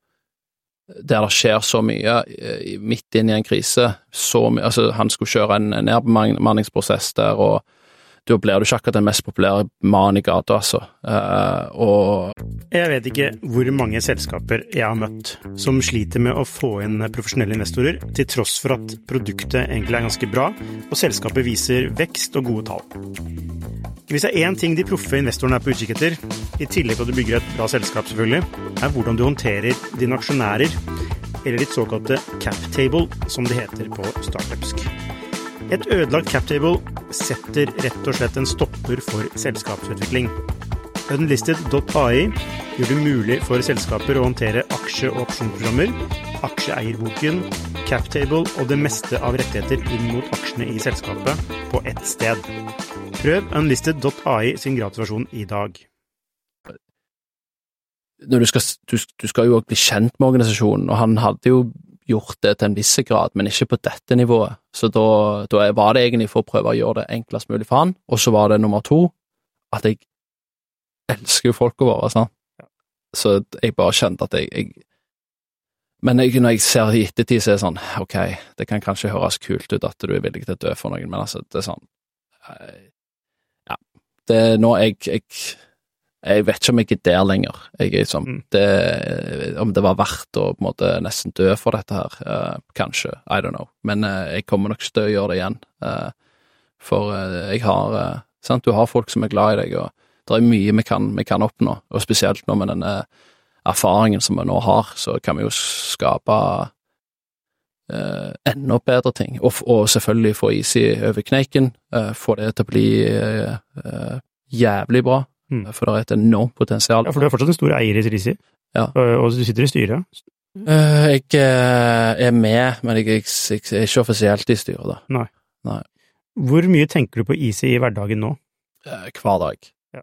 der det skjer så mye eh, midt inn i en krise. Så mye, altså Han skulle kjøre en nedbemanningsprosess der, og da blir du ikke akkurat den mest populære mannen i gata, altså. Uh, og Jeg vet ikke hvor mange selskaper jeg har møtt som sliter med å få inn profesjonelle investorer, til tross for at produktet egentlig er ganske bra, og selskapet viser vekst og gode tall. Hvis det er én ting de proffe investorene er på utkikk etter, i tillegg til at du bygger et bra selskap, selvfølgelig, er hvordan du håndterer dine aksjonærer, eller ditt såkalte captable, som det heter på startupsk. Et ødelagt captable setter rett og slett en stopper for selskapsutvikling. Unlisted.ai gjør det mulig for selskaper å håndtere aksje- og opsjonsprogrammer, aksjeeierboken, captable og det meste av rettigheter inn mot aksjene i selskapet på ett sted. Prøv unlisted.ai sin gratisversjon i dag. Når du skal, du, du skal jo også bli kjent med organisasjonen, og han hadde jo gjort det til en viss grad, men ikke på dette nivået. Så da, da var det egentlig for å prøve å gjøre det enklest mulig for han, og så var det nummer to at jeg elsker jo folka våre, sant. Så jeg bare kjente at jeg, jeg Men jeg, når jeg ser det i ettertid, så er det sånn, ok, det kan kanskje høres kult ut at du er villig til å dø for noen, men altså, det er sånn eh, Ja. Det er nå jeg, jeg jeg vet ikke om jeg er der lenger. Jeg liksom, Mm. det, om det var verdt å på en måte nesten dø for dette her, Uh, kanskje. I don't know. Men uh, jeg kommer nok ikke til å gjøre det igjen. Uh, for jeg har sant, Du har folk som er glad i deg, og det er mye vi kan, vi kan oppnå. Og spesielt nå med denne erfaringen som vi nå har, så kan vi jo skape Uh, enda bedre ting. Og, og selvfølgelig få Easy over kneiken. uh, få det til å bli uh, jævlig bra. Mm. For det er et enormt potensial. Ja, for du er fortsatt en stor eier i Trisi, Ja. og, og du sitter i styret. Eh, jeg eh, er med, men jeg, er ikke offisielt i styret, da. Hvor mye tenker du på Easy i hverdagen nå? Eh, hver dag. Ja.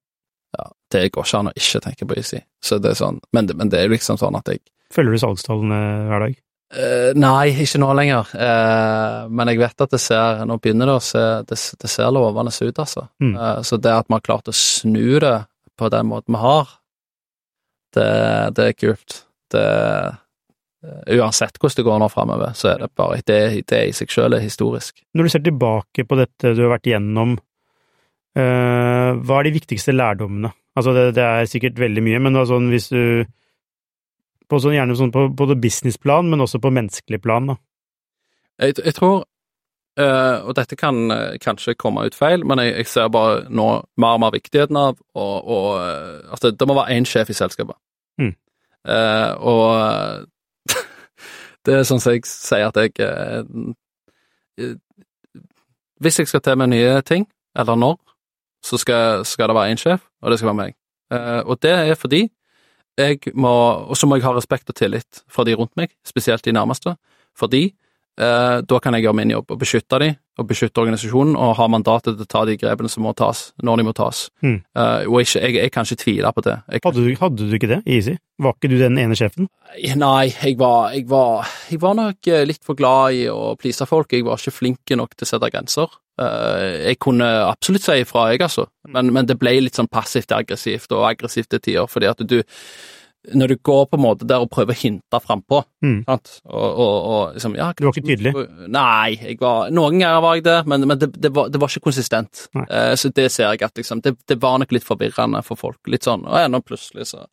Ja, det går ikke an å ikke tenke på Easy. Så det er sånn, men, det, men det er liksom sånn at jeg Følger du salgstallene hver dag? Eh, Nei, ikke nå lenger. Uh, men jeg vet at det ser Nå begynner det å se Det, det ser lovende ut, altså. Mm. Uh, så det at vi har klart å snu det på den måten vi har, det, det er kult. Det Uansett hvordan det går nå framover, så er det bare Det, det i seg selv er historisk. Når du ser tilbake på dette du har vært igjennom, eh, hva er de viktigste lærdommene? Altså, det, det er sikkert veldig mye, men sånn hvis du på sånn, Gjerne sånn på både businessplan, men også på menneskelig plan, da. Jeg, jeg tror Uh, Og dette kan uh, kanskje komme ut feil, men jeg, jeg ser bare nå mer og mer viktigheten av og, og, uh, at det, det må være én sjef i selskapet. Mm. Eh, og det er sånn som jeg sier at jeg Hvis jeg skal til med nye ting, eller når, så skal, skal det være én sjef, og det skal være meg. Og det er fordi jeg må Og så må jeg ha respekt og tillit fra de rundt meg, spesielt de nærmeste, fordi da kan jeg gjøre min jobb og beskytte de, og beskytte organisasjonen, og ha mandatet til å ta de grepene som må tas, når de må tas. Mm. Eh, og ikke, jeg, jeg kan ikke tvile på det. Jeg, Hadde du, hadde du ikke det i Easy? Var ikke du den ene sjefen? Nei, jeg var, jeg, var, var nok eh, litt for glad i å please folk. Jeg var ikke flink nok til å sette grenser. Uh, jeg kunne absolutt si ifra, jeg, altså, men, men det ble litt sånn passivt aggressivt, og aggressivt til tider, fordi at du Når du går på en måte der og prøver å hinte frampå, Mm. sant, og, og, og liksom ja, Du var ikke tydelig? Nei, jeg var, noen ganger var jeg det, men, men det, det, var, det var ikke konsistent. Eh, så det ser jeg at liksom, det, det var nok litt forvirrende for folk. Litt sånn, og nå plutselig så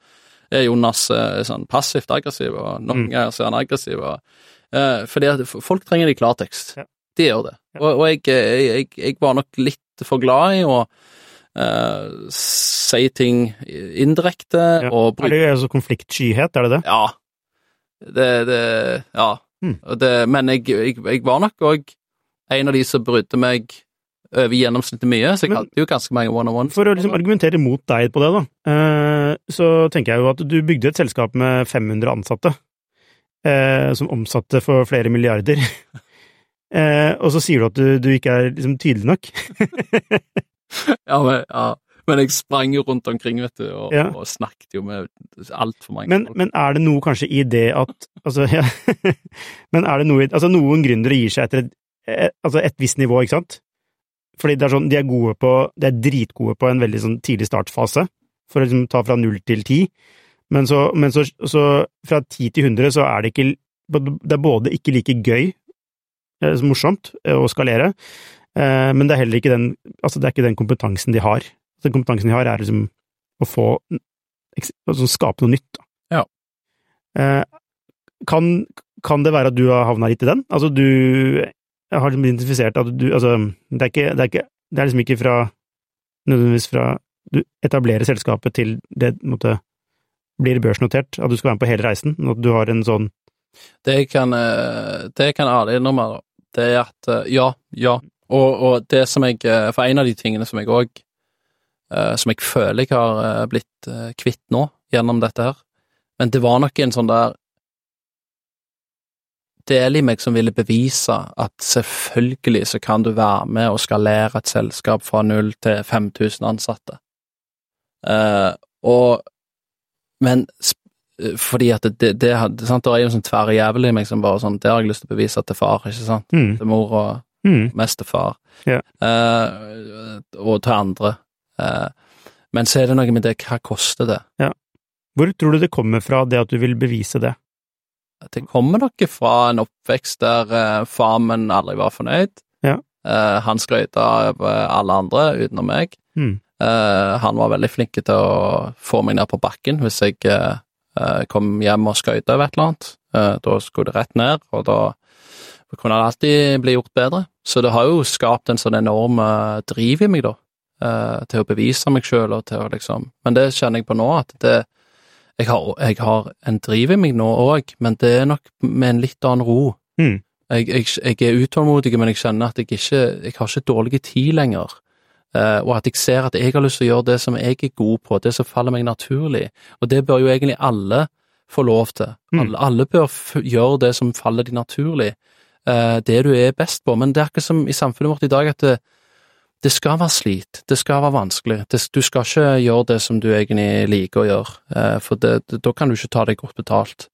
er Jonas eh, sånn passivt aggressiv, og noen Mm. ganger så er han aggressiv. Og, eh, fordi at folk trenger det i klartekst. Ja. De gjør det. Ja. Og, og jeg, jeg, jeg, jeg var nok litt for glad i å eh, si ting indirekte Ja. og Er det altså konfliktskyhet, er det det? ja. Det, det Ja. Mm. Det, men jeg, jeg, jeg var nok òg en av de som brydde meg over gjennomsnittet mye, så jeg Men- hadde jo ganske mange one-on-one. For å liksom argumentere mot deg på det, da, eh, så tenker jeg jo at du bygde et selskap med 500 ansatte, eh, som omsatte for flere milliarder. Og så sier du at du, du ikke er liksom tydelig nok. Ja, men, ja. men jeg sprang jo rundt omkring, vet du, og, Ja. og snakket jo med altfor mange Men, folk. men er det noe kanskje i det at Altså, ja, men er det noe Altså, noen gründere gir seg etter et, et, altså et visst nivå, ikke sant? Fordi det er sånn, de er gode på De er dritgode på en veldig sånn tidlig startfase, for å liksom ta fra null til ti. Men så, men så, så fra ti til hundre så er det ikke Det er både ikke like gøy, eh, så morsomt, eh, å skalere, eh, men det er heller ikke den Altså, det er ikke den kompetansen de har. Den kompetansen de har, er liksom å få Altså skape noe nytt. Ja. Eh, kan, kan det være at du har havna litt i den? Altså, du har liksom identifisert at du Altså, det er ikke Det er, ikke, det er liksom ikke fra Nødvendigvis fra Du etablerer selskapet til det måtte, blir børsnotert, at du skal være med på hele reisen, at du har en sånn Det jeg kan, eh, det jeg kan ærlig innrømme, da, det er at eh, ja, ja. Og, og det som jeg eh, For en av de tingene som jeg òg Som jeg føler jeg har eh, blitt eh, kvitt nå, gjennom dette her Men det var nok en sånn der del i meg som ville bevise at selvfølgelig så kan du være med og skalere et selskap fra null til 5000 ansatte. Uh, og Men fordi at det, det, det, sant, det er jo en sånn tverrjævel i meg som bare sånn Det har jeg lyst til å bevise til far, ikke sant? Mm. Til mor og Mm. mest Yeah. Uh, og til andre. Uh, men så er det noe med det, hva koster det? Hvor tror du det kommer fra, det at du vil bevise det? Det kommer nok fra en oppvekst der uh, far min aldri var fornøyd. Ja. Uh, han skrøt av alle andre utenom meg. Mm. Uh, han var veldig flink til å få meg ned på bakken hvis jeg kom hjem og skøyt av et eller annet. Da skulle det rett ned, og da kunne det alltid bli gjort bedre. Så det har jo skapt en sånn enorm eh, driv i meg, da, eh, til å bevise meg sjøl og til å liksom Men det kjenner jeg på nå, at det Jeg har, jeg har en driv i meg nå òg, men det er nok med en litt annen ro. Mm. Jeg, jeg, jeg er utålmodig, men jeg kjenner at jeg ikke Jeg har ikke dårlig tid lenger. Eh, og at jeg ser at jeg har lyst til å gjøre det som jeg er god på, det som faller meg naturlig. Og det bør jo egentlig alle få lov til. Mm. Alle, alle bør gjøre det som faller de naturlig. Eh, det du er best på. Men det er ikke som i samfunnet vårt i dag at det, det skal være slit, det skal være vanskelig. Det, du skal ikke gjøre det som du egentlig liker å gjøre, eh, for det, da kan du ikke ta deg godt betalt.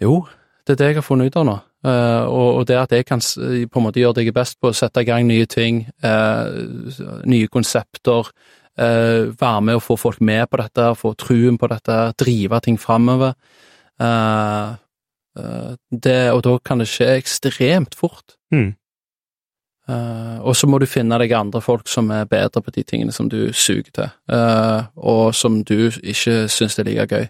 Jo, det er det jeg har funnet ut av nå. Eh, og, det at jeg kan på en måte gjøre det jeg er best på, sette i gang nye ting, nye konsepter, være med og få folk med på dette, få truen på dette, drive ting framover. Eh, det, og da kan det skje ekstremt fort. Mm. Uh, og så må du finne deg andre folk som er bedre på de tingene som du suger til, uh, og som du ikke syns er like gøy.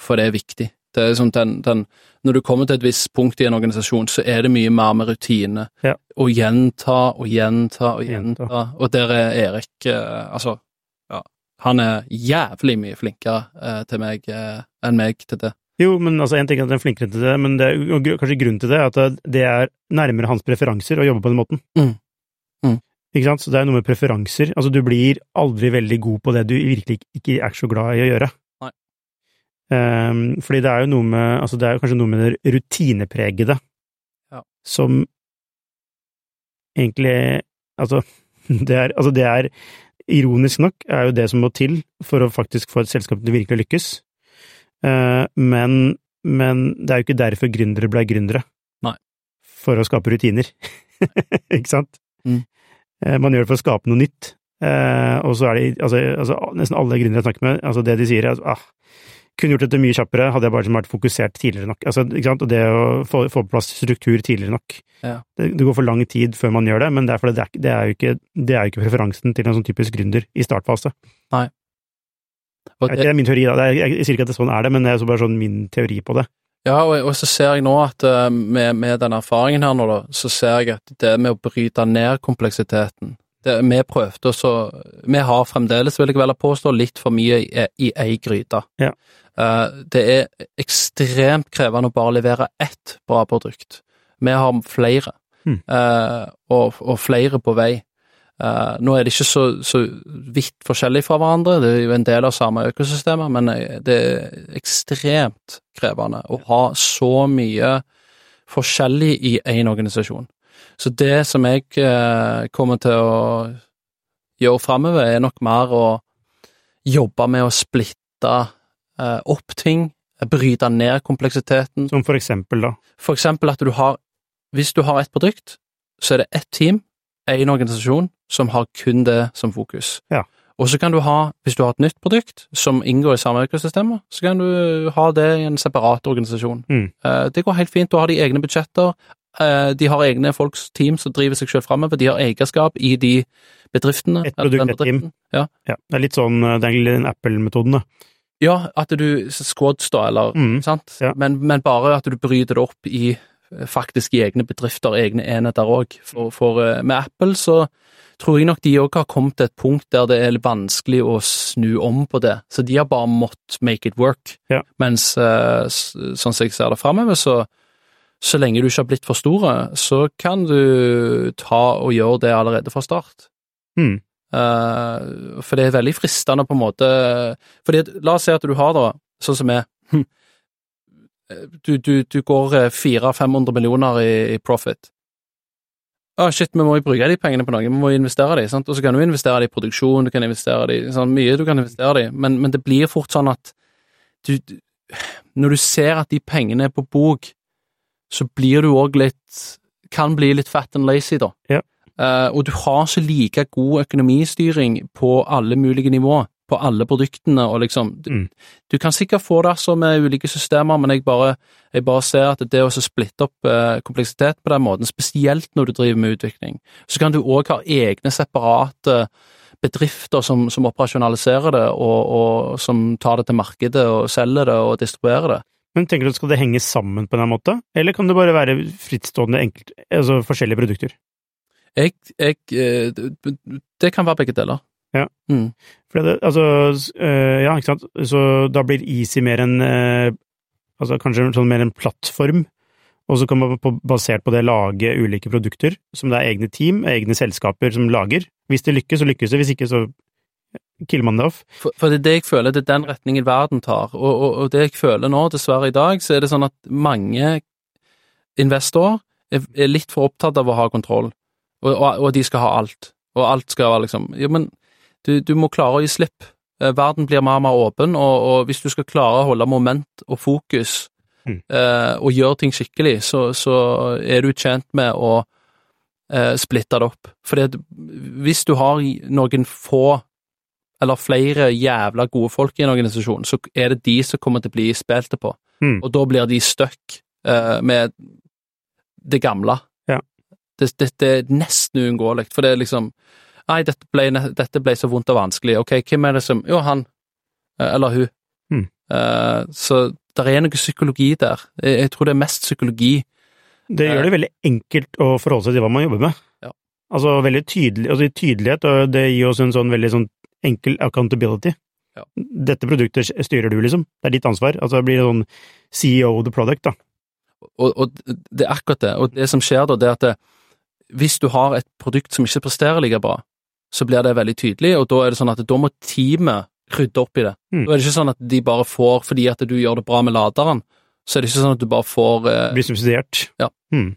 For det er viktig. Det er sånn den, den, når du kommer til et visst punkt i en organisasjon, så er det mye mer med rutine. Ja. Å gjenta og gjenta og Gjenta. gjenta. Og der er Erik uh, Altså, ja. Han er jævlig mye flinkere eh, til meg eh, enn meg til det. Jo, men altså, en ting er at den er flinkere til det, men det er, kanskje grunnen til det er at det er nærmere hans preferanser å jobbe på den måten. Mm. Mm. Ikke sant? Så det er noe med preferanser. Altså, du blir aldri veldig god på det du virkelig ikke er så glad i å gjøre. Nei. Um, fordi det er jo noe med, altså det er jo kanskje noe med det rutinepregede Ja. som egentlig, altså det, er, altså det er, ironisk nok, er jo det som må til for å faktisk få et selskap til å virkelig lykkes. Eh, men, men det er jo ikke derfor gründere ble gründere. Nei. For å skape rutiner. ikke sant? Mm. Eh, man gjør det for å skape noe nytt. Eh, og så er det altså, altså, nesten alle gründere jeg snakker med, altså det de sier er at ah, kunne gjort dette mye kjappere, hadde jeg bare vært fokusert tidligere nok. Altså, ikke sant? Og det å få, få på plass struktur tidligere nok. Ja. Det, det går for lang tid før man gjør det, men det er, det det er, jo, ikke, det er jo ikke preferansen til en sånn typisk gründer i startfase. Og Det er min teori, da. Det er, jeg, jeg sier ikke at det sånn er det, men det er så bare sånn min teori på det. Ja, og, og så ser jeg nå at uh, med, med den erfaringen her nå, da, så ser jeg at det med å bryte ned kompleksiteten det, Vi prøvde også Vi har fremdeles, vil jeg vel påstå, litt for mye i, i ei gryte. Ja. Uh, det er ekstremt krevende å bare levere ett bra produkt. Vi har flere, Hmm. uh, og, og flere på vei. Eh, nå er det ikke så, så vidt forskjellig fra hverandre, det er jo en del av samme økosystemet, men eh, det er ekstremt krevende å ha så mye forskjellig i én organisasjon. Så det som jeg uh, kommer til å gjøre framover, er nok mer å jobbe med å splitte uh, opp ting, bryte ned kompleksiteten. Som for eksempel, da. For eksempel at du har Hvis du har ett produkt, så er det ett team, én organisasjon, som har kun det som fokus. Ja. Og så kan du ha, hvis du har et nytt produkt som inngår i samme økosystemet, så kan du ha det i en separat organisasjon. Mm. Eh, Det går helt fint. Du har de egne budsjetter, eh, de har egne folks team som driver seg selv framover, de har eierskap i de bedriftene. Et produkt, et team. Ja. Ja, det er litt sånn, er den Apple-metoden, da. ja, at du Squads, da, eller Mm. sant? Ja. Men, men bare at du bryter det opp i faktisk i egne bedrifter, egne enheter òg. For, for eh, med Apple så tror jeg nok de òg har kommet til et punkt der det er vanskelig å snu om på det. Så de har bare måttet make it work. Ja. Mens eh, sånn som jeg ser det framover, så så lenge du ikke har blitt for store, så kan du ta og gjøre det allerede fra start. Mm. Uh, for det er veldig fristende på en måte Fordi La oss si at du har da, sånn som jeg du, du, du går 400-500 millioner i, i profit. Å, shit, vi må jo bruke de pengene på noe, vi må jo investere de, sant? og så kan du investere de i produksjon, du kan investere de, sånn, mye du kan investere de, men, men det blir fort sånn at du, du Når du ser at de pengene er på bok, så blir du òg litt Kan bli litt fat and lazy, da. Ja. Uh, og du har ikke like god økonomistyring på alle mulige nivåer på alle produktene, og liksom du, Mm. du kan sikkert få det altså med ulike systemer, men jeg bare, jeg bare ser at det å så splitte opp eh, kompleksitet på den måten, spesielt når du driver med utvikling, så kan du òg ha egne separate bedrifter som, som operasjonaliserer det, og, og som tar det til markedet og selger det og distribuerer det. Men tenker du at skal det henge sammen på en måte, eller kan det bare være frittstående enkelt, altså forskjellige produkter? Jeg, jeg, eh, det- det kan være begge deler. Ja. Mm. Det, altså, øh, ja, ikke sant, så da blir Easy mer en, øh, altså kanskje sånn mer en plattform, og så kan man på, basert på det lage ulike produkter, som det er egne team, egne selskaper som lager. Hvis det lykkes, så lykkes det, hvis ikke så killer man det off. For, for det er det jeg føler, det er den retningen verden tar. Og, og, og det jeg føler nå, dessverre i dag, så er det sånn at mange investorer er, er litt for opptatt av å ha kontroll, og, og de skal ha alt. Og alt skal være liksom Ja, men du, du må klare å gi slipp. Eh, Verden blir mer og mer åpen, og, og hvis du skal klare å holde moment og fokus Mm. eh, og gjøre ting skikkelig, så, så er du tjent med å eh, splitte det opp. Fordi hvis du har noen få eller flere jævla gode folk i en organisasjon, så er det de som kommer til å bli spilte på. Mm. Og da blir de stuck eh, med det gamle. Ja. Det, det, det er nesten uunngåelig, for det er liksom Nei, dette ble, dette ble så vondt og vanskelig. Ok, hvem er det som Jo, han. Eh, Eller hun. Mm. Uh, så det er noe psykologi der. Jeg, jeg tror det er mest psykologi. Det gjør det veldig enkelt å forholde seg til hva man jobber med. Ja. Altså veldig tydelig, altså tydelighet, og det gir oss en sånn veldig sånn enkel accountability. Ja. Dette produktet styrer du, liksom. Det er ditt ansvar. Altså det blir sånn CEO of the product, da. Og, og det er akkurat det. Og det som skjer da, det er at det, hvis du har et produkt som ikke presterer like bra, så blir det veldig tydelig, og da er det sånn at da må teamet rydde opp i det. Mm. Da er det ikke sånn at de bare får, fordi at du gjør det bra med laderen, så er det ikke sånn at du bare får eh, Blir subsidiert. Ja. Mm.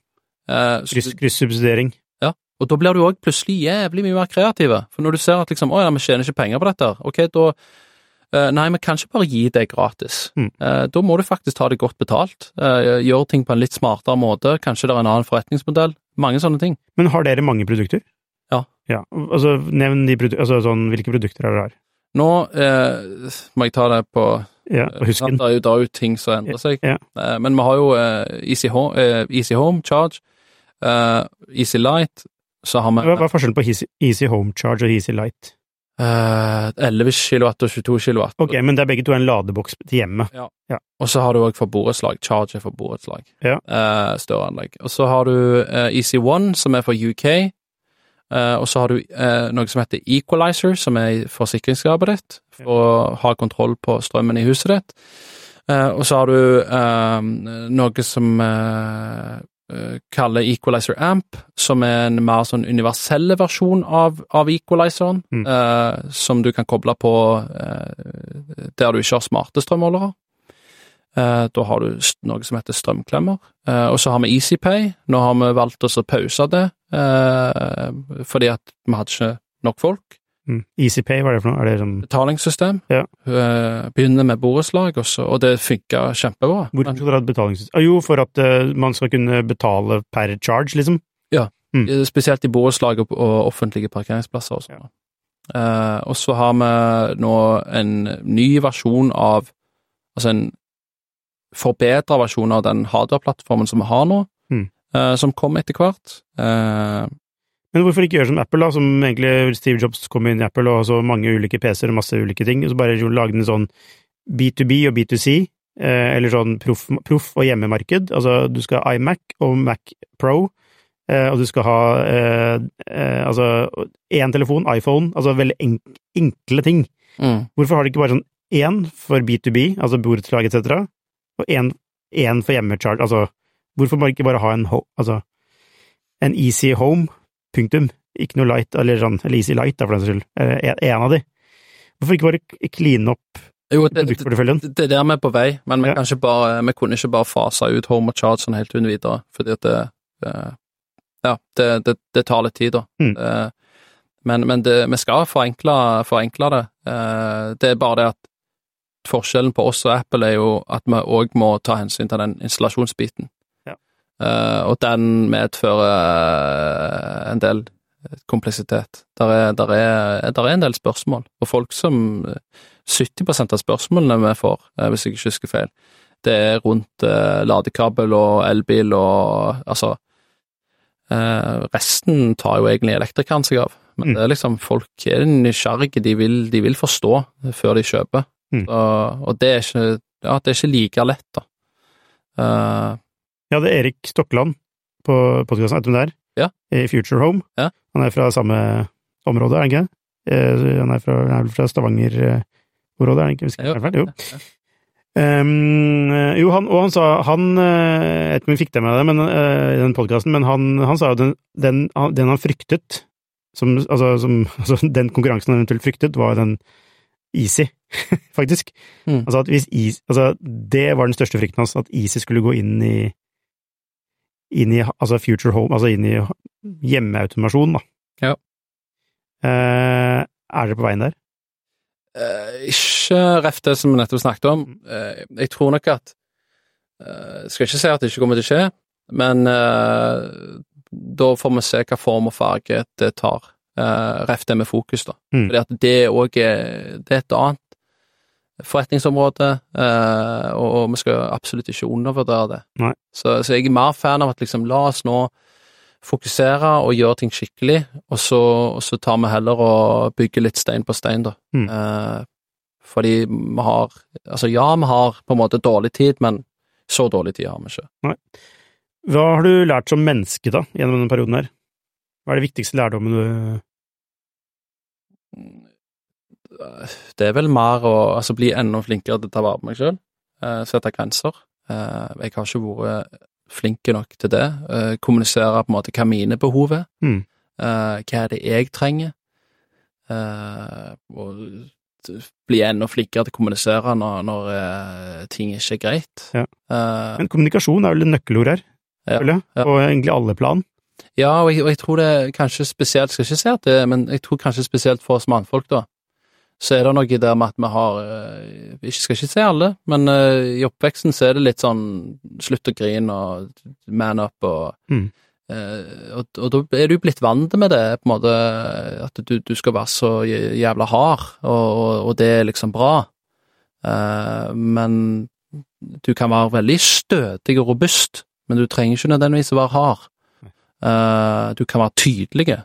eh, Kryssubsidiering. Ja. Og da blir du òg plutselig jævlig mye mer kreative, for når du ser at liksom, å ja, vi tjener ikke penger på dette, ok, da eh, Nei, vi kan ikke bare gi det gratis. Mm. Eh, da må du faktisk ta det godt betalt, uh, gjøre ting på en litt smartere måte, kanskje det er en annen forretningsmodell, mange sånne ting. Men har dere mange produkter? Ja. ja. Altså, nevn de produ altså, sånn, hvilke produkter dere har. Nå eh, må jeg ta det på Ja, og husken. Det er jo, det er ting som endrer seg. Ja. Eh, men vi har jo eh, Easy, Home, eh, Easy Home Charge, eh, Easy Light, så har vi Hva er forskjellen på Easy, Easy Home Charge og Easy Light? eh, 11 kilowatt og 22 kilowatt. Ok, men det er begge to en ladeboks til hjemmet. Og så har du òg for borettslag. Charge er for borettslag. Ja. Eh, større anlegg. Og så har du eh, Easy One, som er for UK. Eh, og så har du uh, noe som heter Equalizer, som er forsikringsskapet ditt, for å ha kontroll på strømmen i huset ditt. Uh, og så har du noe som kaller Equalizer Amp, som er en mer sånn universell versjon av, av equalizeren, Mm. som du kan koble på der du ikke har smarte strømmålere. Eh, Da har du noe som heter strømklemmer. Eh, Og så har vi EasyPay. Nå har vi valgt oss å pause det, eh, fordi at vi hadde ikke nok folk. Mm. EasyPay, hva er det for noe? Er det sånn Betalingssystem. Ja. Eh, Begynner med borettslag, og det funka kjempebra. Hvorfor skal dere ha et betalingssystem? Ah, jo, for at man skal kunne betale per charge, liksom. Eh, Spesielt i borettslag og, offentlige parkeringsplasser og sånn. Eh, og så har vi nå en ny versjon av Altså en forbedra versjon av den hardware-plattformen som vi har nå, Mm. eh, som kommer etter hvert. Eh, Men hvorfor ikke gjøre som Apple, da, som egentlig Steve Jobs kom inn i Apple, og så mange ulike PC-er og masse ulike ting, og så bare lage en sånn B2B og B2C, eh, eller sånn proff proff og hjemmemarked. Altså, du skal ha iMac og Mac Pro, og du skal ha altså én telefon, iPhone, altså veldig enk enkle ting. mm. Hvorfor har de ikke bare sånn én for B2B, altså borettslag etc., og én for hjemmecharge, altså hvorfor bare ikke bare ha en, altså, en Easy Home, punktum, ikke noe light, eller sånn, eller Easy Light, da, for den saks skyld, Én en, en av de. Hvorfor ikke bare kline opp Jo, det, det, produktporteføljen. det er vi på vei, men vi, Ja. bare, vi kunne ikke bare fase ut Home og Charge sånn helt uten videre, fordi at det eh, Ja, det, det, det tar litt tid, da. Mm. Eh, men men det, vi skal forenkle, forenkle det. Eh, det er bare det at forskjellen på oss og Apple er jo at vi òg må ta hensyn til den installasjonsbiten. Ja. Uh, og den medfører eh, en del kompleksitet. Der er, der, er, der er en del spørsmål, og folk som 70% av spørsmålene vi får, eh, hvis jeg ikke husker feil, det er rundt uh, ladekabel og elbil og altså uh, Resten tar jo egentlig elektrikeren seg av, men Mm. det er liksom folk er nysgjerrige, de vil, de vil forstå før de kjøper. Mm. Så, og det er ikke ja, det er ikke like lett, da. Eh, Jeg hadde Erik Stokkeland på podkasten, vet du hvem det er? Ja. I Future Home. Ja. Han er fra samme område, er han ikke det? Eh, Han er, fra, han er fra Stavanger-området, er han ikke? Hvis ikke feil? Jo. ja. Um, jo, han, og han sa Han eh, Jeg vet ikke om vi fikk det med det men, uh, i den podkasten, men han, han sa jo den, den, han- den han fryktet som, altså, som, altså, Den konkurransen han eventuelt fryktet, var den Easy, faktisk. Mm. Altså at hvis is, altså Det var den største frykten hans, at ISIS skulle gå inn i inn i altså Future Home, altså inn i hjemmeautomasjon, da. Ja. Eh, er dere på veien der? Eh, ikke ref det som vi nettopp snakket om. Eh, jeg tror nok at eh, skal ikke si at det ikke kommer til å skje, men eh, da får vi se hva form og farge det tar. Uh, ref det med fokus, da. Mm. Fordi at det òg er Det er et annet forretningsområde, eh, og, og vi skal absolutt ikke undervurdere det. Nei. Så, så jeg er mer fan av at liksom la oss nå fokusere og gjøre ting skikkelig, og så, og så tar vi heller og bygger litt stein på stein, da. Mm. Eh, fordi vi har Altså, ja, vi har på en måte dårlig tid, men så dårlig tid har vi ikke. Hva har du lært som menneske, da, gjennom denne perioden her? Hva er det viktigste lærdommen du Det er vel mer å altså, bli enda flinkere til å ta vare på meg sjøl, sette grenser. Eh, jeg har ikke vært flink nok til det. Eh, kommunisere på en måte hva mine behov er. Mm. Eh, hva er det jeg trenger? Eh, og bli enda flinkere til å kommunisere når, når eh, ting ikke er greit. Ja. Eh, Men kommunikasjon er vel et nøkkelord her, Ja, føler jeg, ja. på egentlig alle plan. Ja, og jeg, og jeg tror det er kanskje spesielt, skal ikke si at det, men jeg tror kanskje spesielt for oss mannfolk, da, så er det noe der med at vi har vi Jeg skal ikke si alle, men eh, i oppveksten så er det litt sånn slutt å grine og man up og Mm. eh, og, og da er du blitt vant med det, på en måte, at du, du skal være så jævla hard, og, og, det er liksom bra. Eh, men du kan være veldig stødig og robust, men du trenger ikke nødvendigvis å være hard. Eh, du kan være tydelig,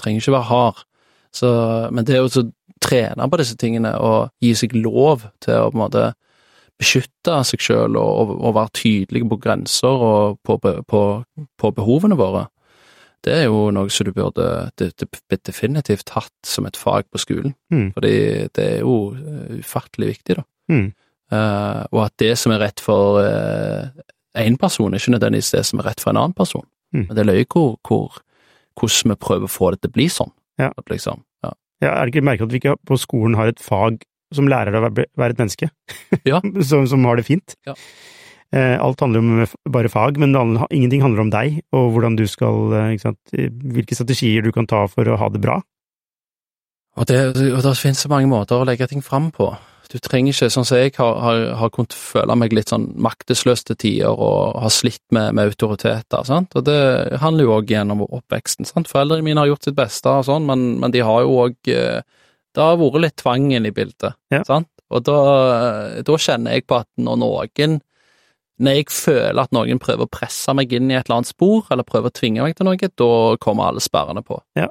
trenger ikke være hard. Så, men det er jo så trene på disse tingene og gi seg lov til å på en måte beskytte seg selv og, og, og være tydelig på grenser og på, på, på behovene våre, det er jo noe som du burde det, det definitivt hatt som et fag på skolen. Mm. Fordi det er jo eh, ufattelig viktig, da. Mm. Uh, og at det som er rett for én person, er ikke nødvendigvis det som er rett for en annen person. Mm. Men det er løye hvor, hvordan vi prøver å få det til å bli sånn. Ja. At liksom, ja. Ja, er det ikke merkelig at vi ikke på skolen har et fag som lærer deg å være- et menneske? Ja. som, som har det fint? Ja. Eh, alt handler om bare fag, men ingenting handler om deg, og hvordan du skal, eh, sant, hvilke strategier du kan ta for å ha det bra. Og det, og det finnes så mange måter å legge ting fram på. Du trenger ikke, sånn som jeg har, har, har kunnet føle meg litt sånn maktesløs til tider og har slitt med, med autoriteter, sant, og det handler jo òg gjennom oppveksten, sant. Foreldrene mine har gjort sitt beste og sånn, men, men de har jo òg Det har vært litt tvangen i bildet, Ja. sant, og da, da kjenner jeg på at når noen når jeg føler at noen prøver å presse meg inn i et eller annet spor, eller prøver å tvinge meg til noe, da kommer alle sperrene på. Ja.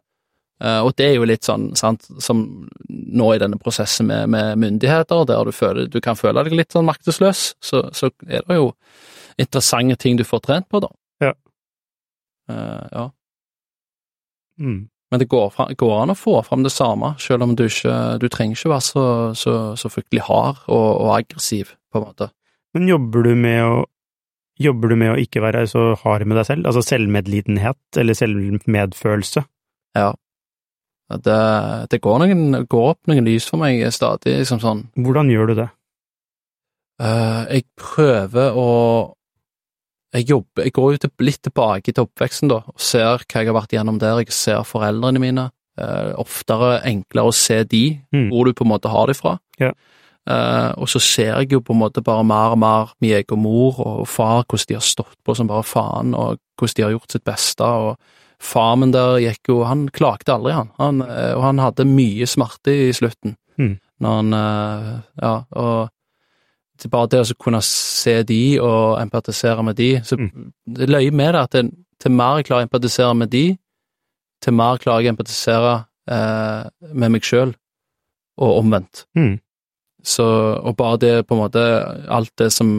Eh, og det er jo litt sånn, sant, som nå i denne prosessen med, med myndigheter, der du, føler, du kan føle deg litt sånn maktesløs, så, så er det jo interessante ting du får trent på, da. Ja. Uh, ja. Mm. Men det går, fra, går an å få fram det samme, selv om du ikke Du trenger ikke være så, så, så fryktelig hard og, og aggressiv, på en måte. Men jobber du med å Jobber du med å ikke være så hard med deg selv? Altså selvmedlidenhet, eller selvmedfølelse? Ja. Det, det går, noen, går opp noen lys for meg stadig, liksom sånn. Hvordan gjør du det? Uh, jeg prøver å jeg jobber, jeg går jo til, litt tilbake til oppveksten, da, og ser hva jeg har vært gjennom der. Jeg ser foreldrene mine. Uh, oftere enklere å se de, Mm. hvor du på en måte har de fra. Ja. Uh, og så ser jeg jo på en måte bare mer og mer min egen mor og far, hvordan de har stått på som bare faen, og hvordan de har gjort sitt beste. og Far min der gikk jo Han klagde aldri, han. han eh, og han hadde mye smerte i slutten. Mm. Når han eh, Ja, og det bare det å kunne se de og empatisere med de så Mm. Det løye med det at det, til mer jeg klarer å empatisere med de, til mer klarer jeg å empatisere eh, med meg sjøl, og omvendt. Mm. Så, og bare det, på en måte, alt det som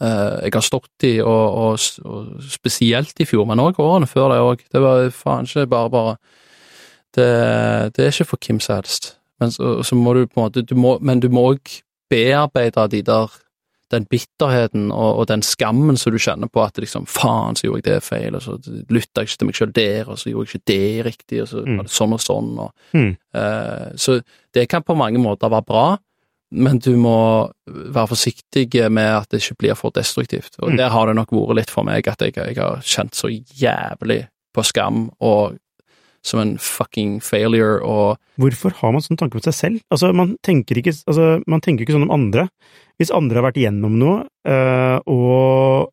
jeg har stått i, og, og, og spesielt i fjor, men òg årene før det òg, det var faen ikke bare bare det, det er ikke for hvem som helst. Men så, så må du på en måte du må, Men du må òg bearbeide de der den bitterheten og, og den skammen som du kjenner på at liksom, faen, så gjorde jeg det feil, og så lytta jeg ikke til meg sjøl der, og så gjorde jeg ikke det riktig, og så Mm. var det sånn og sånn, og Mm. uh, Så det kan på mange måter være bra, men du må være forsiktig med at det ikke blir for destruktivt. Og Mm. der har det nok vært litt for meg at jeg, jeg har kjent så jævlig på skam og som en fucking failure og Hvorfor har man sånne tanker om seg selv? Altså, man tenker ikke, altså, man tenker ikke sånn om andre. Hvis andre har vært igjennom noe, øh, og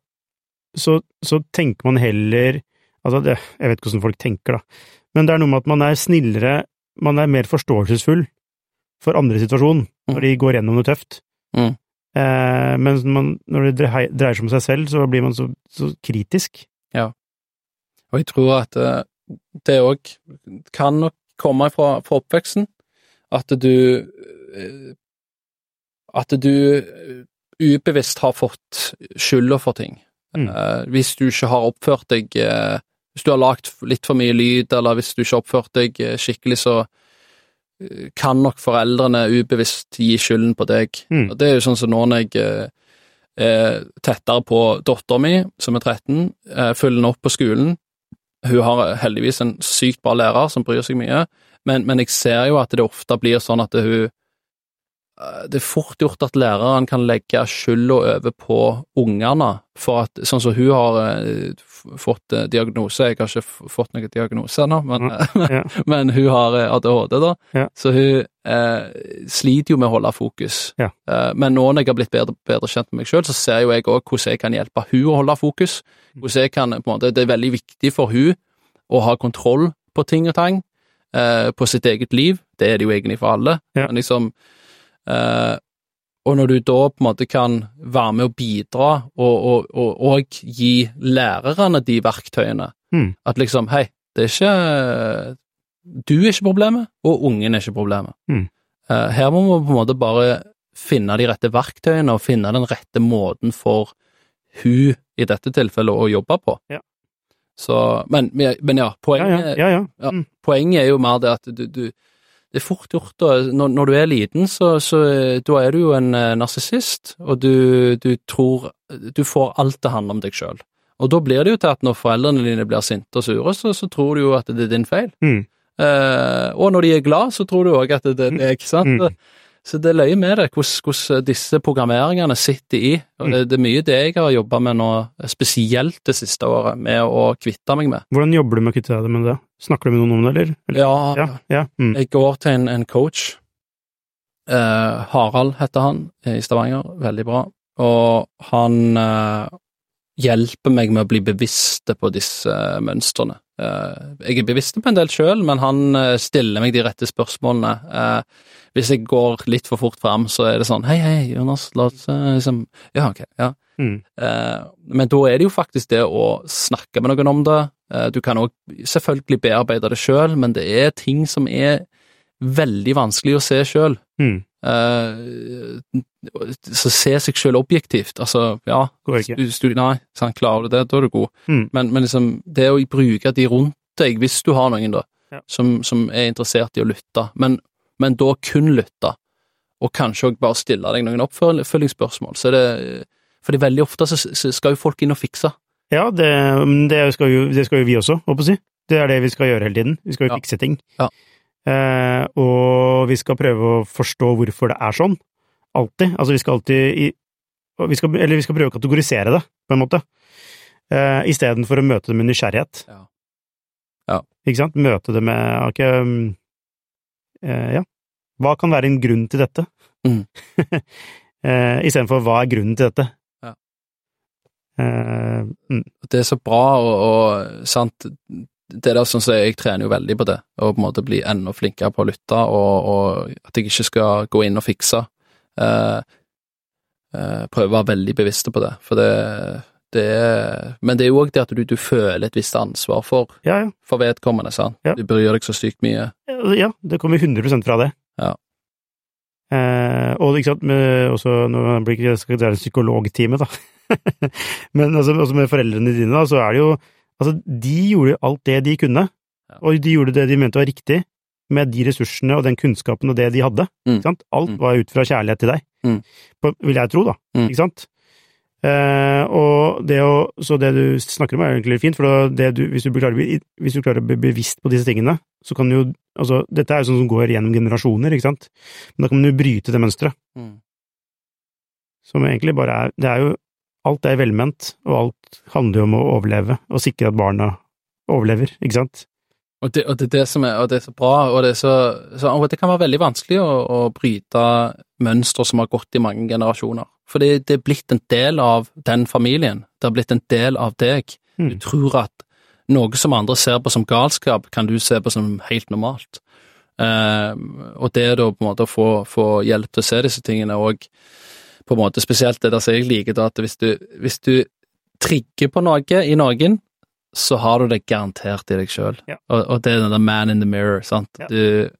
så, så tenker man heller Altså, det, jeg vet ikke hvordan folk tenker, da, men det er noe med at man er snillere, man er mer forståelsesfull for andre situasjon når de går gjennom noe tøft. Mm. Eh, men man, når det dreier, seg om seg selv, så blir man så, så kritisk. Og jeg tror at eh, det òg kan nok komme fra, fra oppveksten, at du eh, At du eh, ubevisst har fått skylda for ting. Mm. Hvis du ikke har oppført deg Hvis du har lagd litt for mye lyd, eller hvis du ikke har oppført deg skikkelig, så kan nok foreldrene ubevisst gi skylden på deg. Mm. Og Det er jo sånn som nå når jeg eh, er tettere på dattera mi, som er 13, eh, følger henne opp på skolen. Hun har heldigvis en sykt bra lærer som bryr seg mye, men, men jeg ser jo at det ofte blir sånn at hun eh, Det er fort gjort at læreren kan legge skylda over på ungene, for at sånn som hun har eh, fått eh, diagnose Jeg har ikke fått noen diagnose ennå, men, Ja. men hun har eh, ADHD, da, Ja. så hun eh, sliter jo med å holde fokus. Ja. Eh, men nå når jeg har blitt bedre, bedre kjent med meg sjøl, så ser jo jeg òg hvordan jeg kan hjelpe hun å holde fokus. Hvordan jeg kan, måte, Det er veldig viktig for hun å ha kontroll på ting og tang, eh, på sitt eget liv. Det er det jo egentlig for alle. Men liksom eh, Og når du da på en måte kan være med å bidra og, og, og, og gi lærerne de verktøyene Mm. At liksom, hei, det er ikke Du er ikke problemet, og ungen er ikke problemet. Mm. Eh, her må vi på en måte bare finne de rette verktøyene og finne den rette måten for hun i dette tilfellet å jobbe på. Ja. Så, men, men ja, poenget, ja, ja. ja. Ja. Mm. poenget er jo mer det at du, du det er fort gjort når, når du er liten, så, så da er du jo en eh, narsissist, og du, du tror Du får alt til å handle om deg sjøl. Og da blir det jo til at når foreldrene dine blir sinte og sure, så, så tror du jo at det er din feil. Mm. Eh, og når de er glad, så tror du òg at det, er er ikke sant. Mm. Så det er løye med det, hvordan, hvordan disse programmeringene sitter i. Og det, det er mye det jeg har jobba med nå, spesielt det siste året, med å kvitte meg med. Hvordan jobber du med å kvitte deg med det? Snakker du med noen om det, eller? eller? Ja, Ja, ja. Mm. Jeg går til en, en coach. Eh, Harald heter han, i Stavanger. Veldig bra. Og han eh, hjelper meg med å bli bevisste på disse eh, mønstrene. Eh, jeg er bevisst på en del sjøl, men han eh, stiller meg de rette spørsmålene. Eh, hvis jeg går litt for fort fram, så er det sånn Hei, hei, Jonas, la oss eh, liksom Ja, ok. ja. Mm. Eh, men da er det jo faktisk det å snakke med noen om det. Eh, du kan òg selvfølgelig bearbeide det sjøl, men det er ting som er veldig vanskelig å se sjøl. Mm. så se seg sjøl objektivt, altså, ja nei, sant, klarer du det, da er du god. Mm. Men, men liksom, det å bruke de rundt deg, hvis du har noen, da, Ja. som, som er interessert i å lytte, men, men da kun lytte, og kanskje òg bare stille deg noen oppfølgingsspørsmål, så er det fordi veldig ofte så, så skal jo folk inn og fikse. Ja, det, det, skal jo, det skal jo vi også, holdt på å si. Det er det vi skal gjøre hele tiden. Vi skal jo fikse ting. Ja. Eh, og vi skal prøve å forstå hvorfor det er sånn. Alltid. Altså, vi skal alltid i, vi skal, Eller vi skal prøve å kategorisere det, på en måte. Eh, Istedenfor å møte det med nysgjerrighet. Ja. Ja. Ikke sant? Møte det med ok, um, eh, Ja, hva kan være en grunn til dette? Mm. eh, Istedenfor hva er grunnen til dette? Eh, mm. Det er så bra, og, og sant det er da sånn at Jeg trener jo veldig på det, å på en måte bli enda flinkere på å lytte, og, og at jeg ikke skal gå inn og fikse. Uh, uh, prøve å være veldig bevisst på det, for det, det er Men det er jo òg det at du, du, føler et visst ansvar for, ja, ja. for vedkommende, sant. Ja. Du bryr deg så sykt mye. Ja, det kommer 100% fra det. Ja. Eh, og ikke sant, med, også, nå blir ikke det er en psykologtime, da, men altså, også med foreldrene dine, da, så er det jo Altså, de gjorde alt det de kunne, og de gjorde det de mente var riktig, med de ressursene og den kunnskapen og det de hadde. Mm. Alt Mm. var ut fra kjærlighet til deg, Mm. på, vil jeg tro, da. Mm. Ikke sant? Eh, og det å, så det du snakker om er egentlig fint, for det du, hvis, du klarer, hvis du klarer å bli bevisst på disse tingene, så kan jo Altså, dette er jo sånn som går gjennom generasjoner, ikke sant? Men da kan du bryte det mønsteret, Mm. som egentlig bare er Det er jo Alt er velment, og alt handler jo om å overleve, og sikre at barna overlever, ikke sant? Og det, og det er det som er, og det er så bra, og det, så, så, og det kan være veldig vanskelig å, å bryte mønstre som har gått i mange generasjoner. For det, er blitt en del av den familien. Det har blitt en del av deg. Du Mm. tror at noe som andre ser på som galskap, kan du se på som helt normalt. Eh, og det er da på en måte å få, få hjelp til å se disse tingene, og på en måte spesielt det der som jeg liker, da, at hvis du, hvis du trigger på noe i noen, så har du det garantert i deg sjøl. Ja. Og, og det er den der man in the mirror, sant. Ja. Du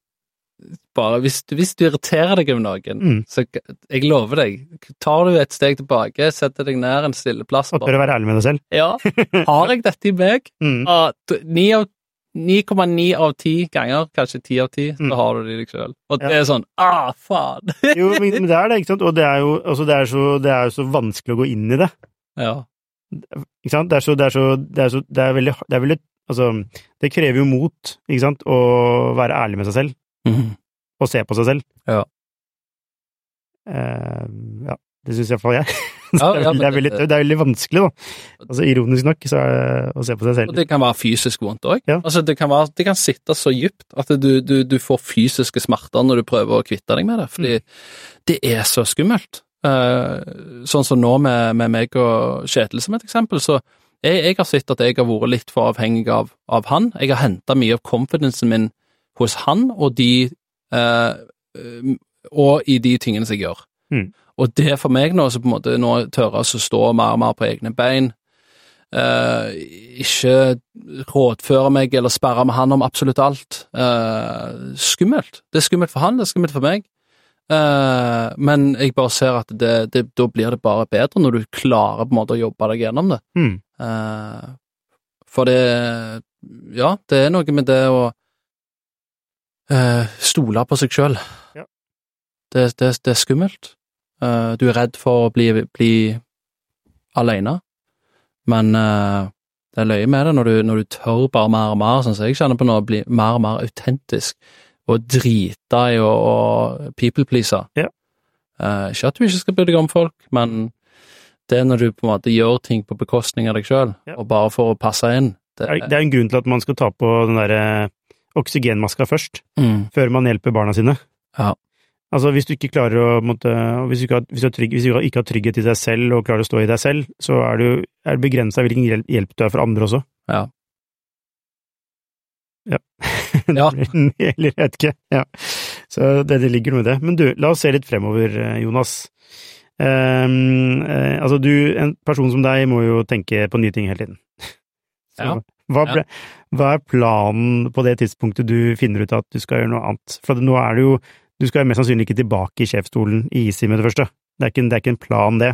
bare hvis, du- hvis du irriterer deg over noen, Mm. så jeg lover deg, tar du et steg tilbake, setter deg ned en stille plass Og tør å være ærlig med deg selv. Ja, har jeg dette i meg? Mm. Av 9,9 av 10 ganger, kanskje 10 av 10, så Mm. har du det i deg sjøl. Og Ja. det er sånn ah, faen! Jo, men det er det, ikke sant? Og det er jo, altså, det er så, det er så vanskelig å gå inn i det. ja. Ikke sant? Det er så, det er så, det er så, det er veldig, det er veldig, altså, det krever jo mot, ikke sant, å være ærlig med seg selv, Mhm. og se på seg selv. Ja. Uh, ja, det syns iallfall jeg. Ja, ja, men det, er veldig, det- er veldig vanskelig, da. Altså, ironisk nok, så det å se på seg Og selv. det kan være fysisk vondt òg. Ja. Altså, det, kan være- det kan sitte så dypt at du, du, du får fysiske smerter når du prøver å kvitte deg med det, fordi Mm. det er så skummelt. Uh, sånn som nå med, med meg og Kjetil som et eksempel, så jeg, jeg har sett at jeg har vært litt for avhengig av, av han. Jeg har henta mye av confidencen min hos han og de eh, eh, og i de tingene som jeg gjør. Mm. Og det for meg nå, så på en måte nå tørre å stå mer og mer på egne bein, eh, ikke rådføre meg eller sperre med han om absolutt alt. Eh, skummelt. Det er skummelt for han, det er skummelt for meg. Eh, men jeg bare ser at det, det, da blir det bare bedre når du klarer på en måte å jobbe deg gjennom det. Mm. Eh, for det Ja, det er noe med det å eh, stole på seg sjøl. Ja. Det, det, det er skummelt. Eh, du er redd for å bli, bli aleine, men eh, det er løye med det når du, når du tør bare mer og mer, sånn som jeg kjenner på nå, å bli mer og mer autentisk og drite i å, å people please. Ja. Ikke at du ikke skal bry deg om folk, men det er når du på en måte gjør ting på bekostning av deg sjøl, Ja. og bare for å passe inn. Det, Det er, det er en grunn til at man skal ta på den derre oksygenmaska først, mm, før man hjelper barna sine. Ja. Altså, hvis du ikke klarer å måtte, Hvis du ikke har, hvis du har, trygg, hvis du ikke har trygghet i deg selv og klarer å stå i deg selv, så er, du, er det begrensa hvilken hjelp, du er for andre også. Ja. Ja. Ja. Eller jeg vet ikke. Ja. Så det, det ligger noe i det. Men du, la oss se litt fremover, Jonas. Um, altså, du, en person som deg må jo tenke på nye ting hele tiden. Så, Ja. Hva, ble, hva er planen på det tidspunktet du finner ut at du skal gjøre noe annet? For nå er det jo Du skal jo mest sannsynlig ikke tilbake i sjefsstolen i ISI med det første. Det er ikke, det er ikke en plan, det.